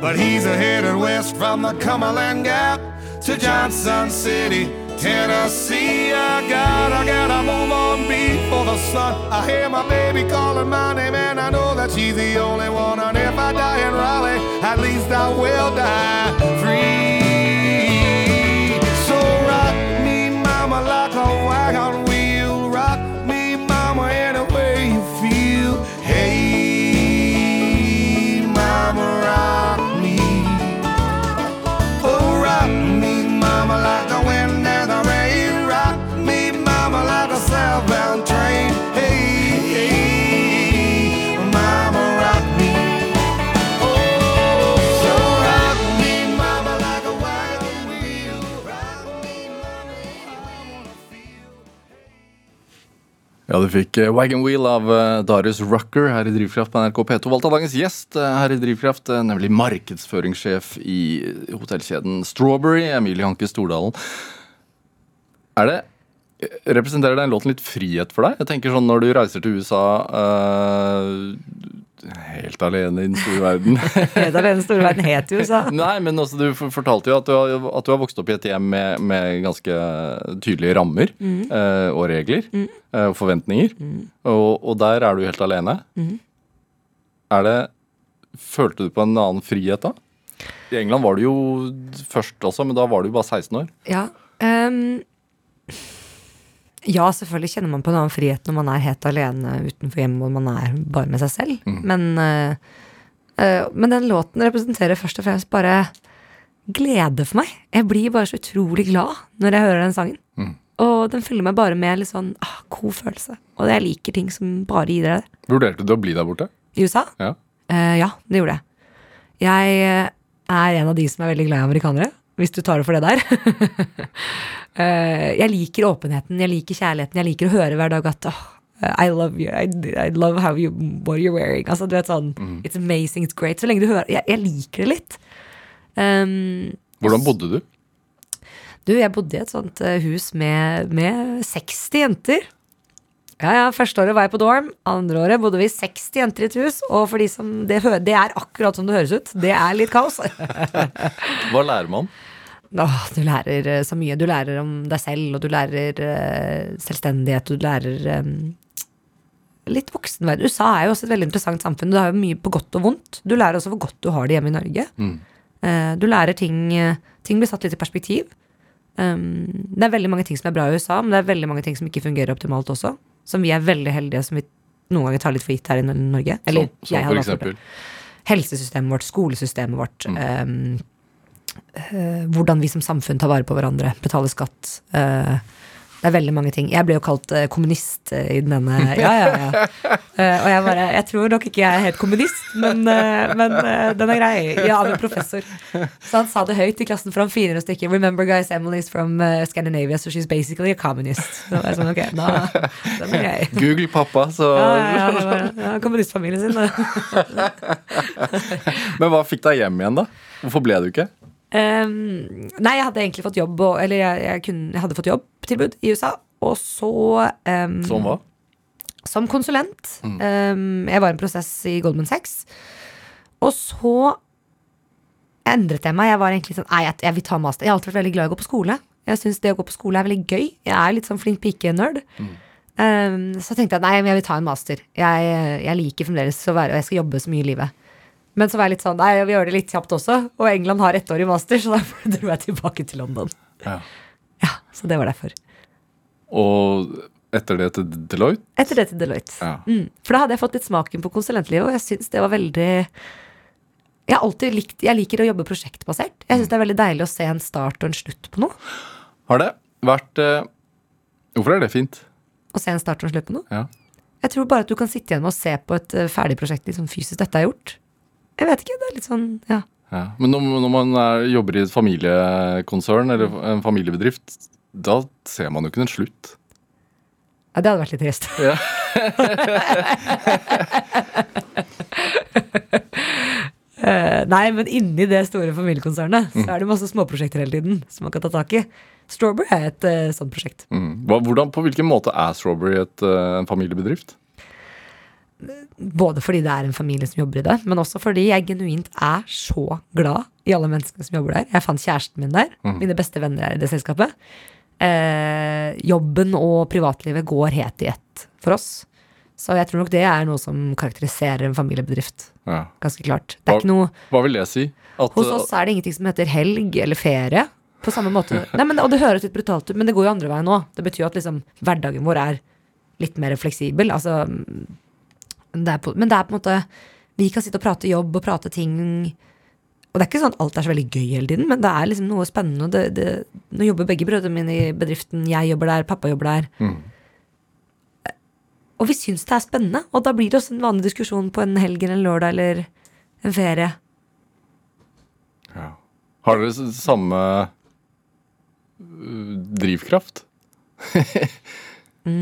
But he's headed west from the Cumberland Gap to Johnson City, Tennessee. I gotta, gotta move on before the sun. I hear my baby calling my name, and I know that she's the only one. And if I die in Raleigh, at least I will die Ja, du fikk eh, Wagon Wheel av eh, Darius Rucker her i Drivkraft på NRK P2. Valgt av dagens gjest eh, her i Drivkraft, nemlig markedsføringssjef i hotellkjeden Strawberry, Emilie Hanke Stordalen. Er det Representerer den låten litt frihet for deg? Jeg tenker sånn Når du reiser til USA helt alene i den store verden [LAUGHS] Helt alene i store verden het jo så Nei, men også, du fortalte jo at du, har, at du har vokst opp i et hjem med, med ganske tydelige rammer eh, og regler eh, og forventninger. Og, og der er du helt alene. Er det Følte du på en annen frihet da? I England var du jo først også, men da var du jo bare 16 år. Ja. ehm, ja, selvfølgelig kjenner man på en annen frihet når man er helt alene utenfor hjemmet og man er bare med seg selv. Men, eh, eh, men den låten representerer først og fremst bare glede for meg. Jeg blir bare så utrolig glad når jeg hører den sangen. Og den fyller meg bare med litt sånn ah, god følelse. Og jeg liker ting som bare gir deg det. Vurderte du å bli der borte? I USA? Ja. Uh, ja, det gjorde jeg. Jeg er en av de som er veldig glad i amerikanere, hvis du tar det for det der. [LAUGHS] Eh, jeg liker åpenheten, jeg liker kjærligheten, jeg liker å høre hver dag at oh, I love you, I, I love how you, what you're wearing. Altså, du vet sånn, It's amazing, it's great. Så lenge du hører Jeg, jeg liker det litt. Um, Hvordan bodde du? du, jeg bodde i et sånt eh, hus med, med 60 jenter. Ja, ja, Første året var jeg på dorm. Andre året bodde vi 60 jenter i et hus. Og for de som det, det er akkurat som det høres ut. Det er litt kaos. [LAUGHS] Hva lærer man? Åh, du lærer eh, så mye. Du lærer om deg selv, og du lærer uh, selvstendighet, og du lærer um, litt voksenverden. USA er jo også et veldig interessant samfunn. Du har jo mye på godt og vondt. Du lærer også hvor godt du har det hjemme i Norge. Eh, du lærer ting Ting blir satt litt i perspektiv. Um, det er veldig mange ting som er bra i USA, men det er veldig mange ting som ikke fungerer optimalt også. Som vi er veldig heldige som vi noen ganger tar litt for gitt her i Norge. Eller så, så, for eksempel. helsesystemet vårt, skolesystemet vårt, Mm. eh, hvordan vi som samfunn tar vare på hverandre, betaler skatt. eh, det er veldig mange ting. Jeg ble jo kalt eh, kommunist eh, i denne [LAUGHS] Ja, ja, ja. Eh, og jeg bare Jeg tror nok ikke jeg er helt kommunist, men, eh, men eh, den er grei. Ja, av en professor. Så han sa det høyt i klassen for han finere stykke. Remember guys, Emily's from eh, Scandinavia, so she's basically a communist. Så jeg sånn, ok, da, den er grei. Google pappa, så Ja, ja, ja, det ja, kommunistfamilien sin. [LAUGHS] Men hva fikk deg hjem igjen, da? Hvorfor ble du ikke? Ehm, nei, jeg hadde egentlig fått jobb Eller jeg, jeg, kunne, jeg hadde fått jobbtilbud i USA. Og så um, Som hva? Som konsulent. Ehm, jeg var i en prosess i Goldman Sachs. Og så endret jeg meg. Jeg var egentlig sånn Nei, jeg, jeg vil ta master. Jeg har alltid vært veldig glad i å gå på skole. Jeg syns det å gå på skole er veldig gøy. Jeg er litt sånn flink pike-nerd. Ehm, så tenkte jeg nei, men jeg vil ta en master. Jeg, jeg liker fremdeles å være Og jeg skal jobbe så mye i livet. Men så var jeg litt sånn Nei, vi gjør det litt kjapt også. Og England har ett år i master, så da [LAUGHS] dro jeg tilbake til London. Ja. Ja, Så det var derfor. Og etter det til Deloitte? Etter det til Deloitte. Ja. Mm. For da hadde jeg fått litt smaken på konsulentlivet, og jeg syns det var veldig Jeg har alltid likt Jeg liker å jobbe prosjektbasert. Jeg syns det er veldig deilig å se en start og en slutt på noe. Har det vært eh, Hvorfor er det fint? Å se en start og en slutt på noe. Ja. Jeg tror bare at du kan sitte igjen med å se på et eh, ferdig prosjekt sånn fysisk. Dette er gjort. Jeg vet ikke. Det er litt sånn Ja. Ja. Men når, når man er, jobber i et familiekonsern eller en familiebedrift, da ser man jo ikke en slutt. ja det hadde vært litt trist. [LAUGHS] Ja. [LAUGHS] Eh, nei, men inni det store familiekonsernet så er det masse småprosjekter hele tiden som man kan ta tak i. Strawberry er et uh, sånt prosjekt. Mm. Hvordan, på hvilken måte er Strawberry et, uh, en familiebedrift? Både fordi det er en familie som jobber i det, men også fordi jeg genuint er så glad i alle menneskene som jobber der. Jeg fant kjæresten min der. Mine beste venner er i det selskapet. Eh, jobben og privatlivet går helt i ett for oss. Så jeg tror nok det er noe som karakteriserer en familiebedrift. Ja. Ganske klart. Det er ikke noe Hva vil det si? At, Hos oss er det ingenting som heter helg eller ferie. På samme måte. [LAUGHS] Nei, men, og det høres litt brutalt ut, men det går jo andre veien òg. Det betyr at liksom, hverdagen vår er litt mer fleksibel. Altså, det på, men det er på en måte Vi kan sitte og prate jobb og prate ting. Og det er ikke sånn at alt er så veldig gøy hele tiden, men det er liksom noe spennende. Det, det, nå jobber begge brødrene mine i bedriften. Jeg jobber der, pappa jobber der. Mm. Og vi syns det er spennende. Og da blir det også en vanlig diskusjon på en helg eller en lørdag eller en ferie. ja. Har dere samme drivkraft? drivkraft? [LAUGHS]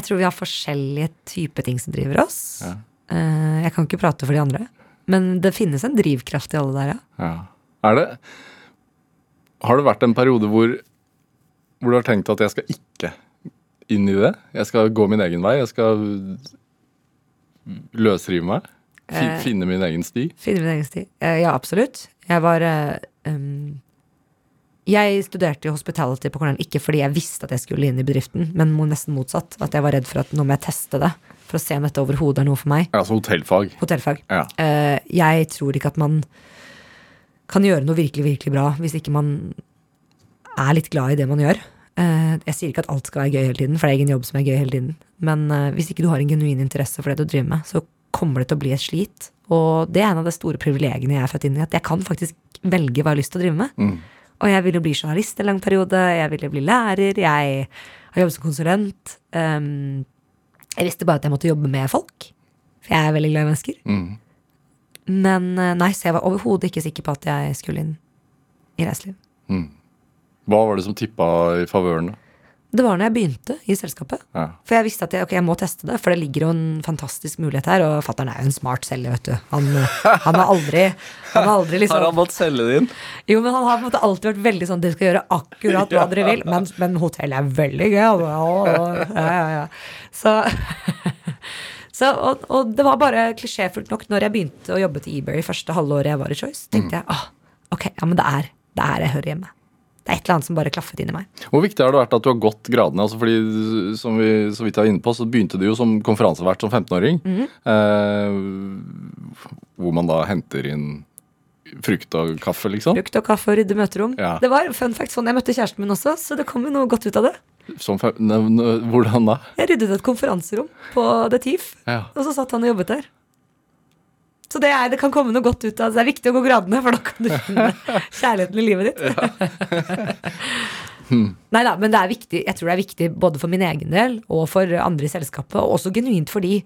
Jeg tror vi har forskjellige typer ting som driver oss. Ja. Eh, jeg kan ikke prate for de andre. Men det finnes en drivkraft i alle der, ja. Ja. Er det Har det vært en periode hvor, hvor du har tenkt at jeg skal ikke inn i det? Jeg skal gå min egen vei. Jeg skal løsrive meg. Eh. finne min egen sti. Finne min egen sti. Eh, ja, absolutt. Jeg var um, Jeg studerte jo hospitality på Cornell ikke fordi jeg visste at jeg skulle inn i bedriften, men nesten motsatt. At jeg var redd for at nå må jeg teste det, for å se om dette overhodet er noe for meg. Altså hotellfag. Hotellfag. Ja. Eh, jeg tror ikke at man kan gjøre noe virkelig, virkelig bra hvis ikke man er litt glad i det man gjør. Eh, jeg sier ikke at alt skal være gøy hele tiden, for det er ingen jobb som er gøy hele tiden. Men eh, hvis ikke du har en genuin interesse for det du driver med, så kommer det til å bli et slit. Og det er en av de store privilegiene jeg er født inn i, at jeg kan faktisk velge hva jeg har lyst til å drive med. Mm. Og jeg ville bli journalist en lang periode, jeg ville bli lærer, jeg har jobbet som konsulent. Um, jeg visste bare at jeg måtte jobbe med folk, for jeg er veldig glad i mennesker. Mm. Men eh, nei, så jeg var overhodet ikke sikker på at jeg skulle inn i reiseliv. Hva var det som tippa i favøren? da? Det var når jeg begynte i selskapet. Ja. For jeg visste at jeg, okay, jeg må teste det, for det ligger jo en fantastisk mulighet her. Og fatter'n er jo en smart selger, vet du. Han, han har aldri, han har aldri liksom Har han måttet selge det inn? Jo, men han har måte alltid vært veldig sånn Dere skal gjøre akkurat hva dere vil, men, men hotell er veldig gøy. Og, og, ja, ja, ja. Så, [LAUGHS] så og, og det var bare klisjéfullt nok når jeg begynte å jobbe til eBay første halvåret jeg var i Choice. tenkte jeg, ah, ok, ja, men det er, det er jeg hører hjemme. Det er et eller annet som bare klaffet inni meg. Hvor viktig har det vært at du har gått gradene? Altså fordi, som vi så vidt var inne på, så begynte du jo som konferansevert som 15-åring. eh, hvor man da henter inn frukt og kaffe, liksom. Frukt og kaffe og rydde møterom. Ja. Det var fun fact sånn jeg møtte kjæresten min også, så det kom jo noe godt ut av det. Som hvordan da? Jeg ryddet et konferanserom på The Thief, Ja. og så satt han og jobbet der. Så det, er, det kan komme noe godt ut av det. Det er viktig å gå gradene, for da kan du finne kjærligheten i livet ditt. [LAUGHS] Nei da, men det er viktig. Jeg tror det er viktig både for min egen del og for andre i selskapet, og også genuint fordi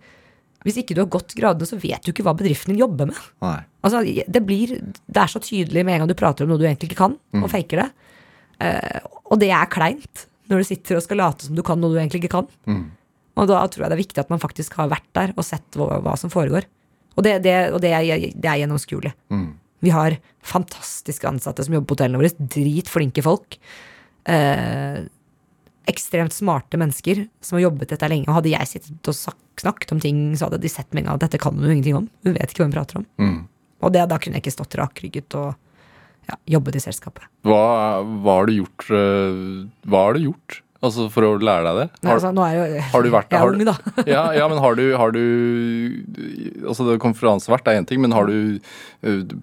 hvis ikke du har gått gradene, så vet du ikke hva bedriften din jobber med. Altså, det, blir, det er så tydelig med en gang du prater om noe du egentlig ikke kan, og faker det. Uh, og det er kleint når du sitter og skal late som du kan noe du egentlig ikke kan. Og da tror jeg det er viktig at man faktisk har vært der og sett hva, hva som foregår. Og det, det, og det, er, det er gjennomskuelig. Vi har fantastiske ansatte som jobber på hotellene våre. Dritflinke folk. Eh, ekstremt smarte mennesker som har jobbet dette lenge. Og hadde jeg sittet og snakket om ting, så hadde de sett med en gang at dette kan hun ingenting om. Hun vet ikke hva hun prater om. Mm. Og det, da kunne jeg ikke stått rakrygget og ja, jobbet i selskapet. Hva, hva har du gjort eh, Hva har du gjort altså for å lære deg det? Har, Har, altså, nå er jo, har du vært Jeg er ung, da. [LAUGHS] ja, ja, men har du, har du Altså, det konferansevert er én ting, men har du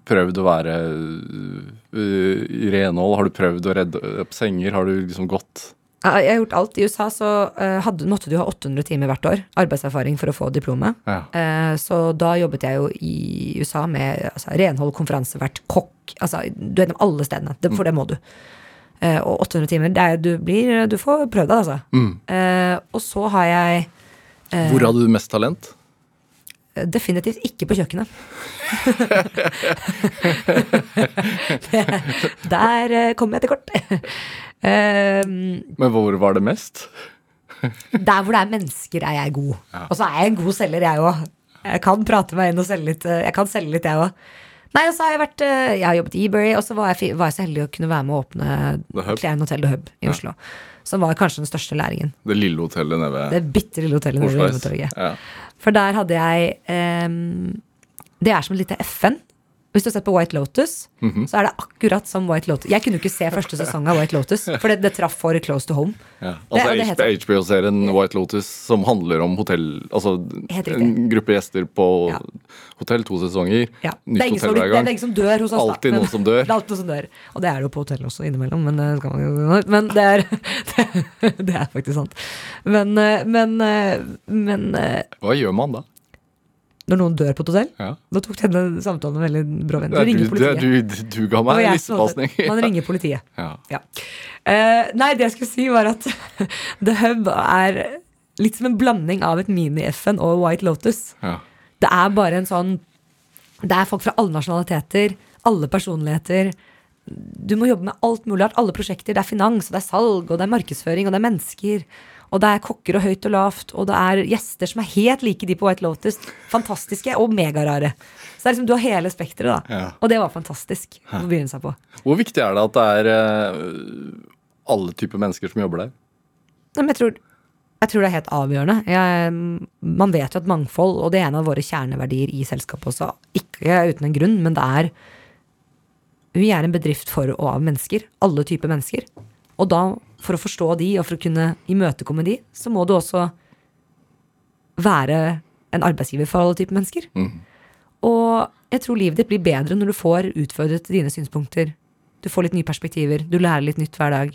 prøvd å være uh, i renhold? Har du prøvd å redde opp senger? Har du liksom gått Jeg har gjort alt. I USA så hadde, måtte du ha 800 timer hvert år arbeidserfaring for å få diplomet. Ja. Så da jobbet jeg jo i USA med altså, renhold, konferansevert, kokk. Altså, du er gjennom alle stedene, for det må du. Eh, og 800 timer, er, du, blir, du får prøvd deg, altså. Eh, og så har jeg Hvor hadde du mest talent? eh, definitivt ikke på kjøkkenet. [LAUGHS] [LAUGHS] Der eh, kom jeg til kort. [LAUGHS] Eh, Men hvor var det mest? Der hvor det er mennesker, er jeg god. Og så er jeg en god selger, jeg òg. Jeg kan prate meg inn og selge litt. eh, Jeg kan selge litt, jeg òg. Nei, og så har jeg vært eh, Jeg har jobbet i Ebury, og så var jeg, var jeg så heldig å kunne være med å åpne. Klein Hotel The Hub i Oslo. Som var kanskje den største læringen. Det lille hotellet nede Det ved bitte lille hotellet nede ved Oslo Ja. For der hadde jeg um, Det er som et lite FN. Hvis du har sett på White Lotus, Mhm. så er det akkurat som White Lotus. Jeg kunne jo ikke se første sesong av White Lotus, [LAUGHS] for det, det traff for close to home. Ja. Altså HBO-serien White Lotus som handler om hotell Altså en gruppe gjester på Ja. hotell, to sesonger. Ja. Nytt hotell som, hver gang. det er ingen som dør hos oss. Alltid noen som dør. [LAUGHS] Alltid noen som dør. Og det er det jo på hotellet også innimellom, men jo, men det, er, det, [LAUGHS] det er faktisk sant. Men, eh, men, eh, men eh, Hva gjør man da? Når noen dør på et hotell Ja. Nå tok denne samtalen en veldig brå venn. Du er ringer du, er politiet. du, du ga meg en lissepasning. Man ringer politiet. [LAUGHS] Ja. Ja. Uh, nei, det jeg skulle si, var at [LAUGHS] The Hub er litt som en blanding av et mini-FN og White Lotus. Ja. Det er bare en sånn Det er folk fra alle nasjonaliteter, alle personligheter. Du må jobbe med alt mulig rart. Alle prosjekter. Det er finans, og det er salg, og det er markedsføring, og det er mennesker. Og det er kokker og høyt og lavt, og det er gjester som er helt like de på White Lotus. Fantastiske og megarare. Så det er liksom, du har hele spekteret, da. Ja. Og det var fantastisk å begynne seg på. Hvor viktig er det at det er eh, alle typer mennesker som jobber der? Nei, men jeg tror, jeg tror det er helt avgjørende. Jeg, man vet jo at mangfold, og det er en av våre kjerneverdier i selskapet også, ikke uten en grunn, men det er Vi er en bedrift for og av mennesker. Alle typer mennesker. Og da, for å forstå de, og for å kunne imøtekomme de, så må du også være en arbeidsgiver for alle typer mennesker. Og jeg tror livet ditt blir bedre når du får utfordret dine synspunkter. Du får litt nye perspektiver, du lærer litt nytt hver dag.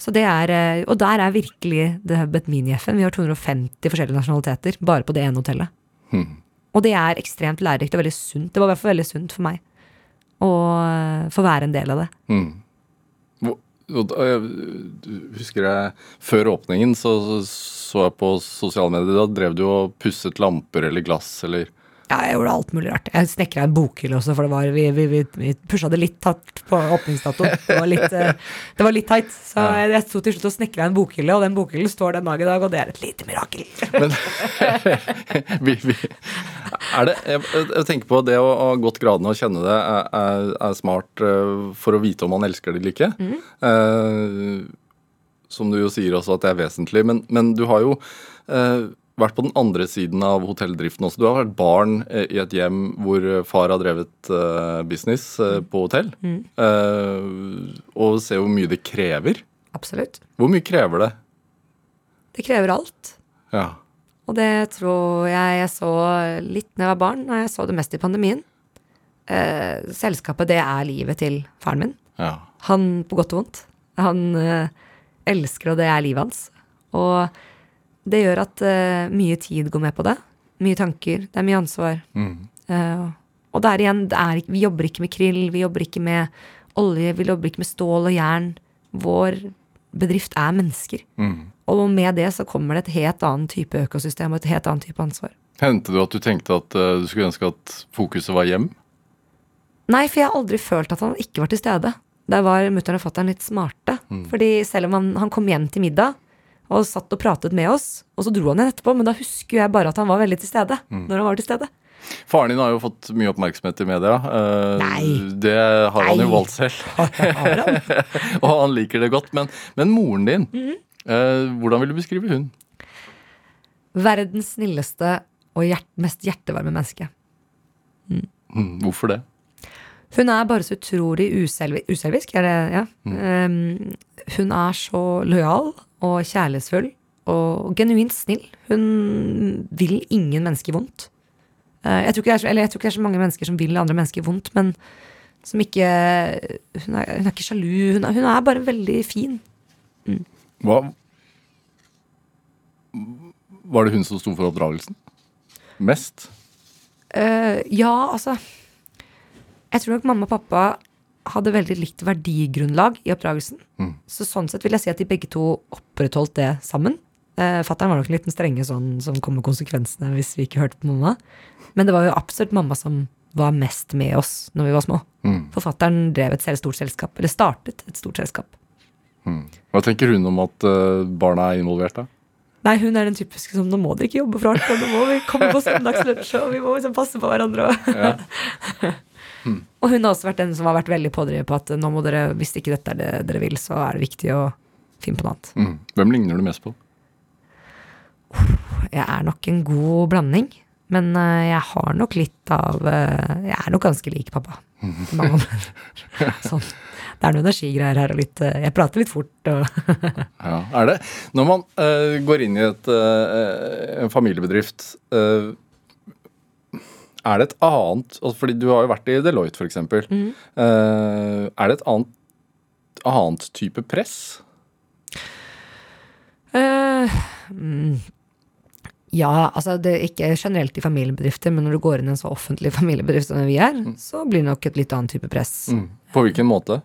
Så det er, eh, og der er virkelig det Hub et mini-FN. Vi har 250 forskjellige nasjonaliteter bare på det ene hotellet. Og det er ekstremt lærerikt og veldig sunt. Det var i hvert fall veldig sunt for meg å eh, få være en del av det. Jeg husker jeg Før åpningen så så jeg på sosiale medier. Da drev du og pusset lamper eller glass eller Ja, jeg gjorde alt mulig rart. Jeg snekra en bokhylle også, for det var, vi, vi, vi, vi pusha det litt hardt på åpningsdatoen. Det var litt, eh, det var litt tight. Så jeg, jeg sto til slutt og snekra en bokhylle, og den bokhyllen står den dag i dag, og det er et lite mirakel. Men [LAUGHS] er det, jeg, jeg tenker på det å ha gått gradene og kjenne det er, er, er smart eh, for å vite om man elsker det eller ikke. Mm. Eh, som du jo sier også at det er vesentlig. Men, men du har jo eh, vært på den andre siden av hotelldriften også. Du har vært barn eh, i et hjem hvor eh, far har drevet eh, business eh, på hotell. Mm. Og se hvor mye det krever. Absolutt. Hvor mye krever det? Det krever alt. Ja. Og det tror jeg jeg så litt da jeg var barn, og jeg så det mest i pandemien. Selskapet, det er livet til faren min. ja. Han på godt og vondt. Han elsker, og det er livet hans. Og det gjør at uh, mye tid går med på det. Mye tanker. Det er mye ansvar. Mm. Uh, og det er igjen, det er, vi jobber ikke med krill, vi jobber ikke med olje, vi jobber ikke med stål og jern. Vår bedrift er mennesker. Mm. Og med det så kommer det et helt annen type økosystem og et helt annet type ansvar. Hendte det at du tenkte at uh, du skulle ønske at fokuset var hjem? Nei, for jeg har aldri følt at han ikke var til stede. Der var mutter'n og fatter'n litt smarte. Fordi selv om han, han kom hjem til middag og satt og pratet med oss, og så dro han igjen etterpå, men da husker jeg bare at han var veldig til stede. Når han var til stede. Faren din har jo fått mye oppmerksomhet i media. Uh, Nei. Det har han jo Nei. valgt selv. [LAUGHS] [LAUGHS] og han liker det godt. Men, men moren din, mm -hmm. uh, hvordan vil du beskrive hun? Verdens snilleste og hjert, mest hjertevarme menneske. Mm, Hvorfor det? Hun er bare så utrolig uselvi, uselvisk. Er det, ja. Um, hun er så lojal og kjærlighetsfull og genuint snill. Hun vil ingen mennesker vondt. Uh, jeg, tror så, eller jeg tror ikke det er så mange mennesker som vil andre mennesker vondt, men som ikke Hun er, hun er ikke sjalu. Hun er, hun er bare veldig fin. Hva Var det hun som sto for oppdragelsen? Mest? Uh, ja, altså Jeg tror nok mamma og pappa hadde veldig likt verdigrunnlag i oppdragelsen. Så sånn sett vil jeg si at de begge to opprettholdt det sammen. Eh, Fattern var nok en liten strenge sånn som kom med konsekvensene hvis vi ikke hørte på mamma. Men det var jo absolutt mamma som var mest med oss når vi var små. Mm. For fattern drev et stort selskap, eller startet et stort selskap. Hva tenker hun om at eh, barna er involvert? da? Nei, hun er den typiske som nå må dere ikke jobbe for alt, og nå må vi komme på søndagslunsj, og vi må liksom passe på hverandre. og- [LAUGHS] Og hun har også vært den som har vært veldig pådriver på at nå må dere, hvis ikke dette er det dere vil, så er det viktig å finne på noe annet. Mm. Hvem ligner du mest på? Jeg er nok en god blanding, men eh, jeg har nok litt av eh, Jeg er nok ganske lik pappa. [LAUGHS] sånn. Det er noen energigreier her og litt eh, Jeg prater litt fort [LAUGHS] Ja, er det? Når man uh, går inn i et, uh, en familiebedrift, eh, er det et annet altså Fordi du har jo vært i Deloitte, f.eks. eksempel Uh, er det et annet, annet type press? Uh, mm, Ja, altså det er ikke generelt i familiebedrifter, men når du går inn i en så offentlig familiebedrift som vi er, så blir det nok et litt annet type press. Mm. På hvilken måte?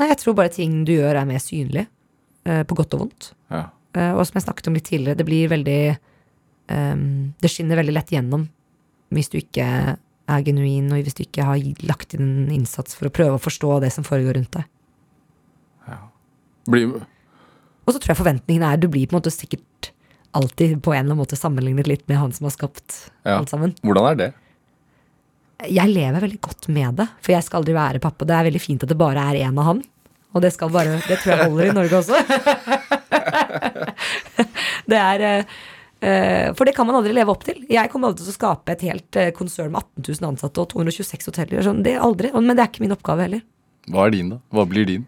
Nei, jeg tror bare ting du gjør er mer synlig, eh, på godt og vondt. Ja. Eh, og som jeg snakket om litt tidligere, det blir veldig ehm, Det skinner veldig lett gjennom hvis du ikke er genuin, og hvis du ikke har lagt inn en innsats for å prøve å forstå det som foregår rundt deg. Blir, Og så tror jeg forventningene er Du blir på en måte sikkert alltid på en eller annen måte sammenlignet litt med han som har skapt Ja. alt sammen. hvordan er det? Jeg lever veldig godt med det, for jeg skal aldri være pappa. Det er veldig fint at det bare er én av han. Og det skal bare Det tror jeg holder i Norge også. [LAUGHS] det er eh, For det kan man aldri leve opp til. Jeg kommer aldri til å skape et helt eh, konsern med 18 000 ansatte og 226 hoteller. Sånn. Det aldri. Men det er ikke min oppgave heller. Hva er din, da? Hva blir din?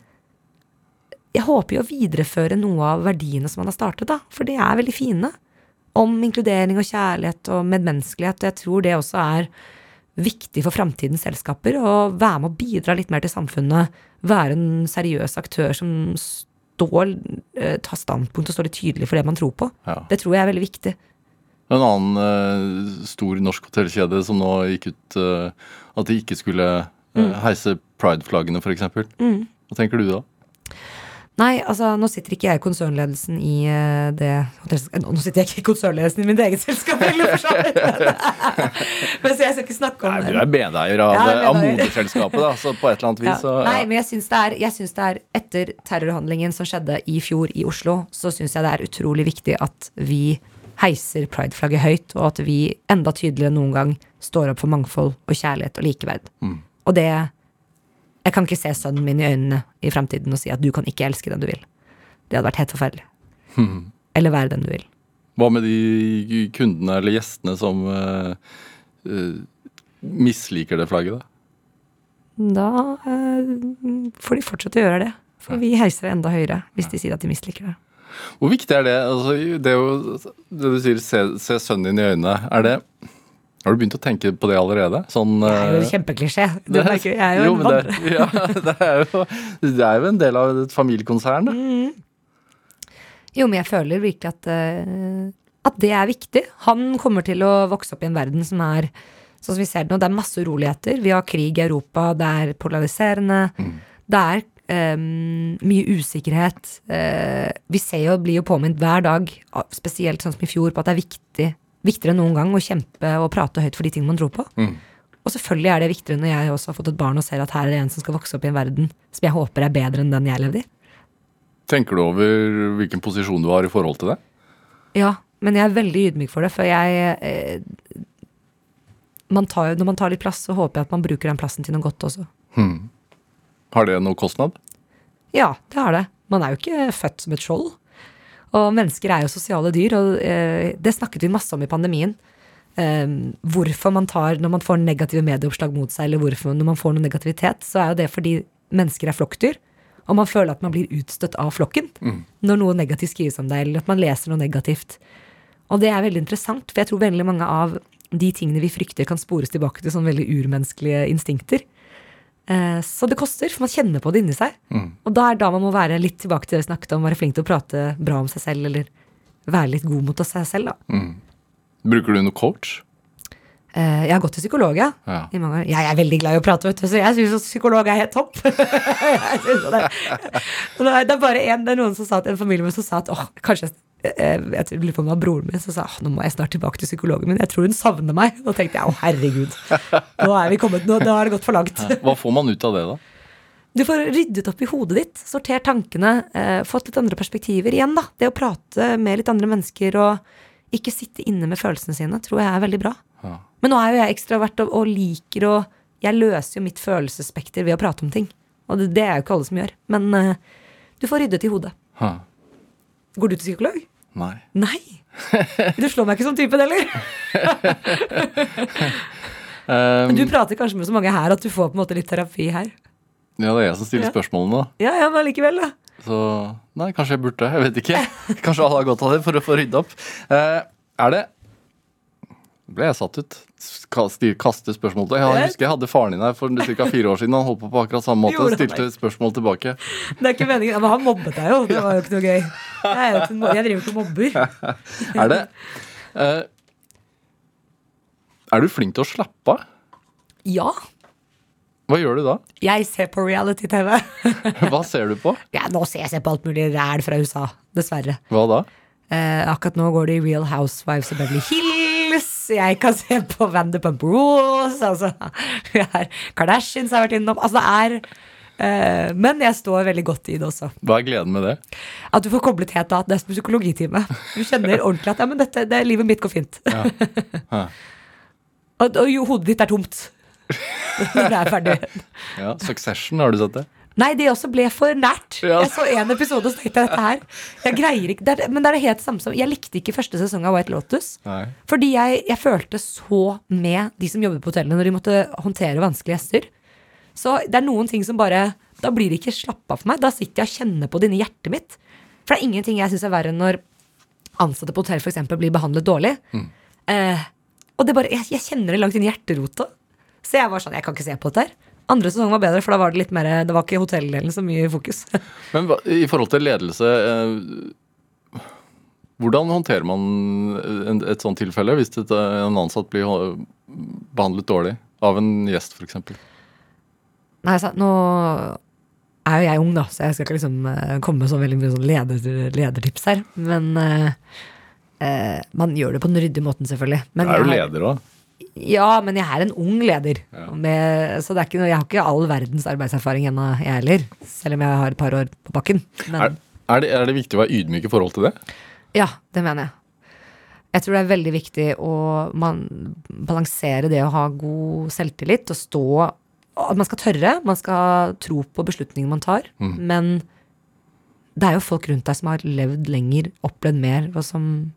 Jeg håper jo å videreføre noe av verdiene som man har startet, da. For de er veldig fine. Om inkludering og kjærlighet og medmenneskelighet. Og jeg tror det også er viktig for framtidens selskaper. Å være med å bidra litt mer til samfunnet. Være en seriøs aktør som står, ta standpunkt og står litt tydelig for det man tror på. Ja. Det tror jeg er veldig viktig. En annen uh, stor norsk hotellkjede som nå gikk ut uh, at de ikke skulle uh, heise prideflaggene, f.eks. Mm. Hva tenker du da? Nei, altså nå sitter ikke jeg i konsernledelsen i eh, det Nå sitter jeg ikke i konsernledelsen i mitt eget selskap heller, for så vidt. Men så jeg skal ikke snakke om Nei, du er medeier av, Ja, av moderselskapet, da, så på et eller annet Ja. vis ja. Nei, men jeg syns, det det er Etter terrorhandlingen som skjedde i fjor i Oslo, så syns jeg det er utrolig viktig at vi heiser prideflagget høyt, og at vi enda tydeligere enn noen gang står opp for mangfold og kjærlighet og likeverd. Mm. Og det Jeg kan ikke se sønnen min i øynene i fremtiden og si at du kan ikke elske den du vil. Det hadde vært helt forferdelig. [LAUGHS] Eller være den du vil. Hva med de kundene eller gjestene som uh, uh, misliker det flagget, da? Da uh, får de fortsette å gjøre det. For vi heiser det enda høyere hvis de sier at de misliker det. Hvor viktig er det? Altså, det, er jo, det du sier, se, se sønnen din i øynene. Er det Har du begynt å tenke på det allerede? Sånn Det er jo eh, en kjempeklisjé. [LAUGHS] Det, det, Jeg er jo jo, en det, [LAUGHS] ja, det, er jo, det er jo en del av et familiekonsern, da. Jo, men jeg føler virkelig at, eh, at det er viktig. Han kommer til å vokse opp i en verden som er sånn som vi ser det nå. Det er masse uroligheter. Vi har krig i Europa, det er polariserende. Det er Um, mye usikkerhet. Uh, vi ser jo, blir jo påminnet hver dag, spesielt sånn som i fjor, på at det er viktig, viktigere enn noen gang å kjempe og prate høyt for de tingene man tror på. Og selvfølgelig er det viktigere når jeg også har fått et barn og ser at her er det en som skal vokse opp i en verden som jeg håper er bedre enn den jeg levde i. Tenker du over hvilken posisjon du har i forhold til det? Ja, men jeg er veldig ydmyk for det, for jeg eh, man tar, Når man tar litt plass, så håper jeg at man bruker den plassen til noe godt også. Har det noe kostnad? Ja, det har det. Man er jo ikke født som et skjold. Og mennesker er jo sosiale dyr, og eh, det snakket vi masse om i pandemien. Eh, hvorfor man tar Når man får negative medieoppslag mot seg, eller hvorfor når man får noe negativitet, så er jo det fordi mennesker er flokkdyr. Og man føler at man blir utstøtt av flokken når noe negativt skrives om deg, eller at man leser noe negativt. Og det er veldig interessant, for jeg tror veldig mange av de tingene vi frykter, kan spores tilbake til sånne veldig urmenneskelige instinkter. Eh, Så det koster, for man kjenner på det inni seg. Og da er da man må være litt tilbake til det vi snakket om, være flink til å prate bra om seg selv, eller være litt god mot seg selv, da. Bruker du noe coach? Eh, Jeg har gått til psykolog, ja. Ja. I mange år. Jeg er veldig glad i å prate, vet du, så jeg syns psykolog er helt topp. [LAUGHS] Det. [LAUGHS] Det er- bare en, det er noen som sa til en familie som sa at åh, kanskje jeg jeg tror- lurer på om det var broren min som sa nå må jeg snart tilbake til psykologen min. Jeg tror hun savner meg. Da tenkte jeg å herregud, nå er vi kommet, nå, nå har det gått for langt. Hva får man ut av det, da? Du får ryddet opp i hodet ditt, sortert tankene, eh, fått litt andre perspektiver. Igjen, da. Det å prate med litt andre mennesker og ikke sitte inne med følelsene sine, tror jeg er veldig bra. Ja. Men nå er jo jeg ekstravert og, og liker å Jeg løser jo mitt følelsesspekter ved å prate om ting. Og det, det er jo ikke alle som gjør. Men eh, du får ryddet i hodet. Ha. Går du til psykolog? Nei. Nei! Du slår meg ikke som typen heller. [LAUGHS] Um, Men du prater kanskje med så mange her at du får på en måte litt terapi her. ja, det er jeg som stiller Ja. spørsmålene, da. Ja, ja, men likevel, da. Så nei, kanskje jeg burde. Jeg vet ikke. [LAUGHS] Kanskje alle har godt av det for å få rydda opp. Eh, er det ble jeg satt ut. Kaste, spørsmål til Jeg husker jeg hadde faren din her for ca. fire år siden. Han holdt på på akkurat samme måte Gjorde stilte spørsmål tilbake. Det er ikke meningen. Men han mobbet deg jo. Det var jo ikke noe gøy. Jeg, jo ikke, jeg driver ikke og mobber. [LAUGHS] Er det eh, Er du flink til å slappe av? Ja, Hva gjør du da? jeg ser på reality-TV. [LAUGHS] Hva ser du på? Ja, nå ser jeg på alt mulig ræl fra USA. Dessverre. Hva da? Eh, akkurat nå går det i Real Housewives of Beverly Hills. Jeg kan se på Vanderpump Rules. Altså, vi har Kardashians har vært innom. Altså, det er eh, Men jeg står veldig godt i det også. Hva er gleden med det? At du får koblet helt av. Det er som psykologitime. Du kjenner [LAUGHS] ordentlig at ja, men dette, det, livet mitt går fint. Ja. og, og jo, hodet ditt er tomt. [LAUGHS] Når det er ferdig. Ja, Succession, har du sett det? Nei, det også ble for nært. Ja. Jeg så en episode og tenkte dette her. Jeg greier ikke, det er, Men det er det helt samme som Jeg likte ikke første sesong av White Lotus. Nei. Fordi jeg, jeg følte så med de som jobber på hotellene når de måtte håndtere vanskelige gjester. Så det er noen ting som bare Da blir det ikke slapp av for meg. Da sitter jeg og kjenner på det inni hjertet mitt. For det er ingenting jeg syns er verre enn når ansatte på hotell eksempel blir behandlet dårlig. Eh, og det bare, jeg, jeg kjenner det langt inn i hjerterota. Så jeg var sånn, jeg kan ikke se på dette her. Andre sesong var bedre, for da var det litt mer Det var ikke hotelldelen så mye i fokus. [LAUGHS] Men hva, i forhold til ledelse eh, Hvordan håndterer man en, et sånt tilfelle hvis et, en ansatt blir behandlet dårlig av en gjest, f.eks.? Nei, så, nå er jo jeg ung, da, så jeg skal ikke liksom eh, komme med så veldig mye sånn leder, ledertips her. Men eh, eh, man gjør det på den ryddige måten, selvfølgelig. Du er jo leder òg. Ja, men jeg er en ung leder. Med, så det er ikke, noe- jeg har ikke all verdens arbeidserfaring ennå, jeg heller. Selv om jeg har et par år på bakken. Men Er, er, det, er det viktig å være ydmyk i forhold til det? ja, det mener jeg. Jeg tror det er veldig viktig å man, balansere det å ha god selvtillit og stå At man skal tørre, man skal tro på beslutningene man tar. Men det er jo folk rundt deg som har levd lenger, opplevd mer, og som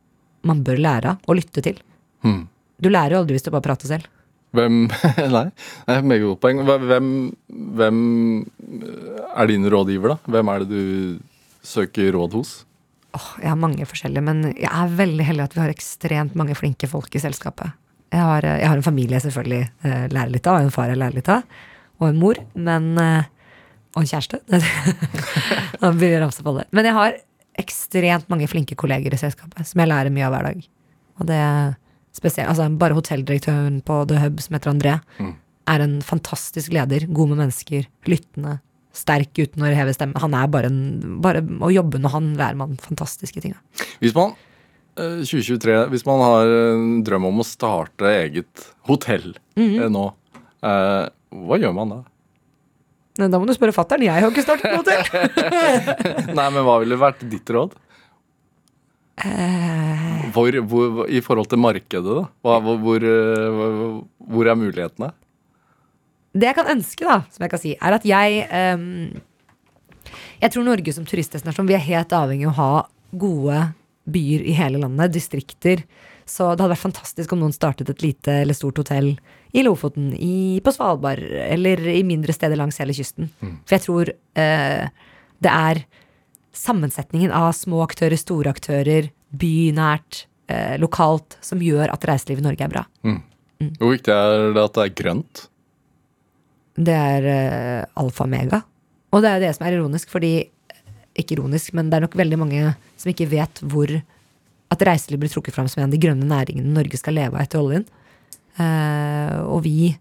man bør lære av og lytte til. Hmm. Du lærer jo aldri hvis du bare prater selv. Hvem [LAUGHS] Nei, det er meget godt poeng. Hvem, hvem er din rådgiver, da? Hvem er det du søker råd hos? Åh, jeg har mange forskjellige, men jeg er veldig heldig at vi har ekstremt mange flinke folk i selskapet. Jeg har, eh, jeg har en familie jeg selvfølgelig eh, lærer litt av, og en far jeg lærer litt av, og en mor, men eh, Og en kjæreste. [LAUGHS] Nå begynner jeg å ramse på det. Men jeg har ekstremt mange flinke kolleger i selskapet som jeg lærer mye av hver dag. Og det spesielt, altså Bare hotelldirektøren på The Hub, som heter André, er en fantastisk leder. God med mennesker, lyttende, sterk uten å heve stemmen. Han er bare en Bare å jobbe med han lærer man fantastiske ting. Hvis man eh, 2023, hvis man har en drøm om å starte eget hotell eh, nå, eh, hva gjør man da? Da må du spørre fatter'n. Jeg har ikke startet noe hotell. [LAUGHS] Nei, men hva ville vært ditt råd? Eh. Hvor, hvor, I forhold til markedet, da? Hvor, hvor, eh, hvor, er mulighetene? Det jeg kan ønske, da, som jeg kan si, er at jeg ehm, Jeg tror Norge som turistdestinasjon, vi er helt avhengig av å ha gode byer i hele landet, distrikter. Så det hadde vært fantastisk om noen startet et lite eller stort hotell i Lofoten, i, på Svalbard eller i mindre steder langs hele kysten. For jeg tror eh, det er sammensetningen av små aktører, store aktører, bynært, eh, lokalt, som gjør at reiselivet i Norge er bra. Hvor viktig er det at det er grønt? Det er eh, alfa og mega. Og det er det som er ironisk, fordi Ikke ironisk, men det er nok veldig mange som ikke vet hvor at reiseliv blir trukket fram som en av de grønne næringene Norge skal leve av etter oljen. Eh, og vi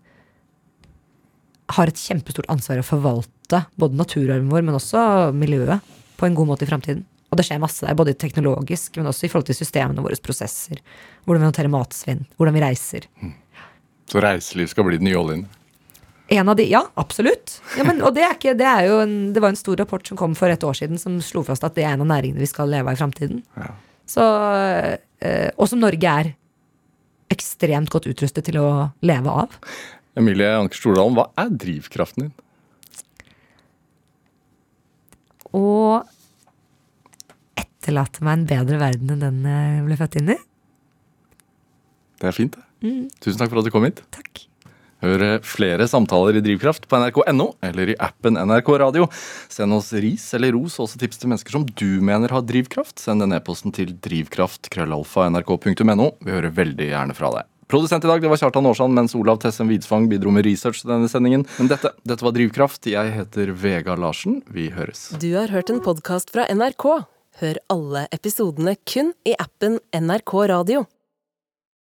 har et kjempestort ansvar å forvalte både naturarven vår, men også miljøet, på en god måte i framtiden. Og det skjer masse der, både teknologisk, men også i forhold til systemene våre, prosesser. Hvordan vi håndterer matsvinn, hvordan vi reiser. Så reiseliv skal bli den nye oljen? En av de, Ja, absolutt. Ja, men, og det, er ikke, det, er jo en, det var en stor rapport som kom for et år siden som slo fast at det er en av næringene vi skal leve av i framtiden. Så, eh, og som Norge er ekstremt godt utrustet til å leve av. Emilie Anker Stordalen, hva er drivkraften din? Og etterlate meg en bedre verden enn den jeg ble født inn i. Det er fint, det. Tusen takk for at du kom hit. Takk. Hør flere samtaler i Drivkraft på nrk.no eller i appen NRK Radio. Send oss ris eller ros og også tips til mennesker som du mener har drivkraft. Send den e-posten til drivkraft.krøllalfa.nrk.no. Vi hører veldig gjerne fra deg. Produsent i dag det var Kjartan Aarsand, mens Olav Tessem Widsvang bidro med research til denne sendingen. Men dette, dette var Drivkraft. Jeg heter Vega Larsen. Vi høres. Du har hørt en podkast fra NRK. Hør alle episodene kun i appen NRK Radio.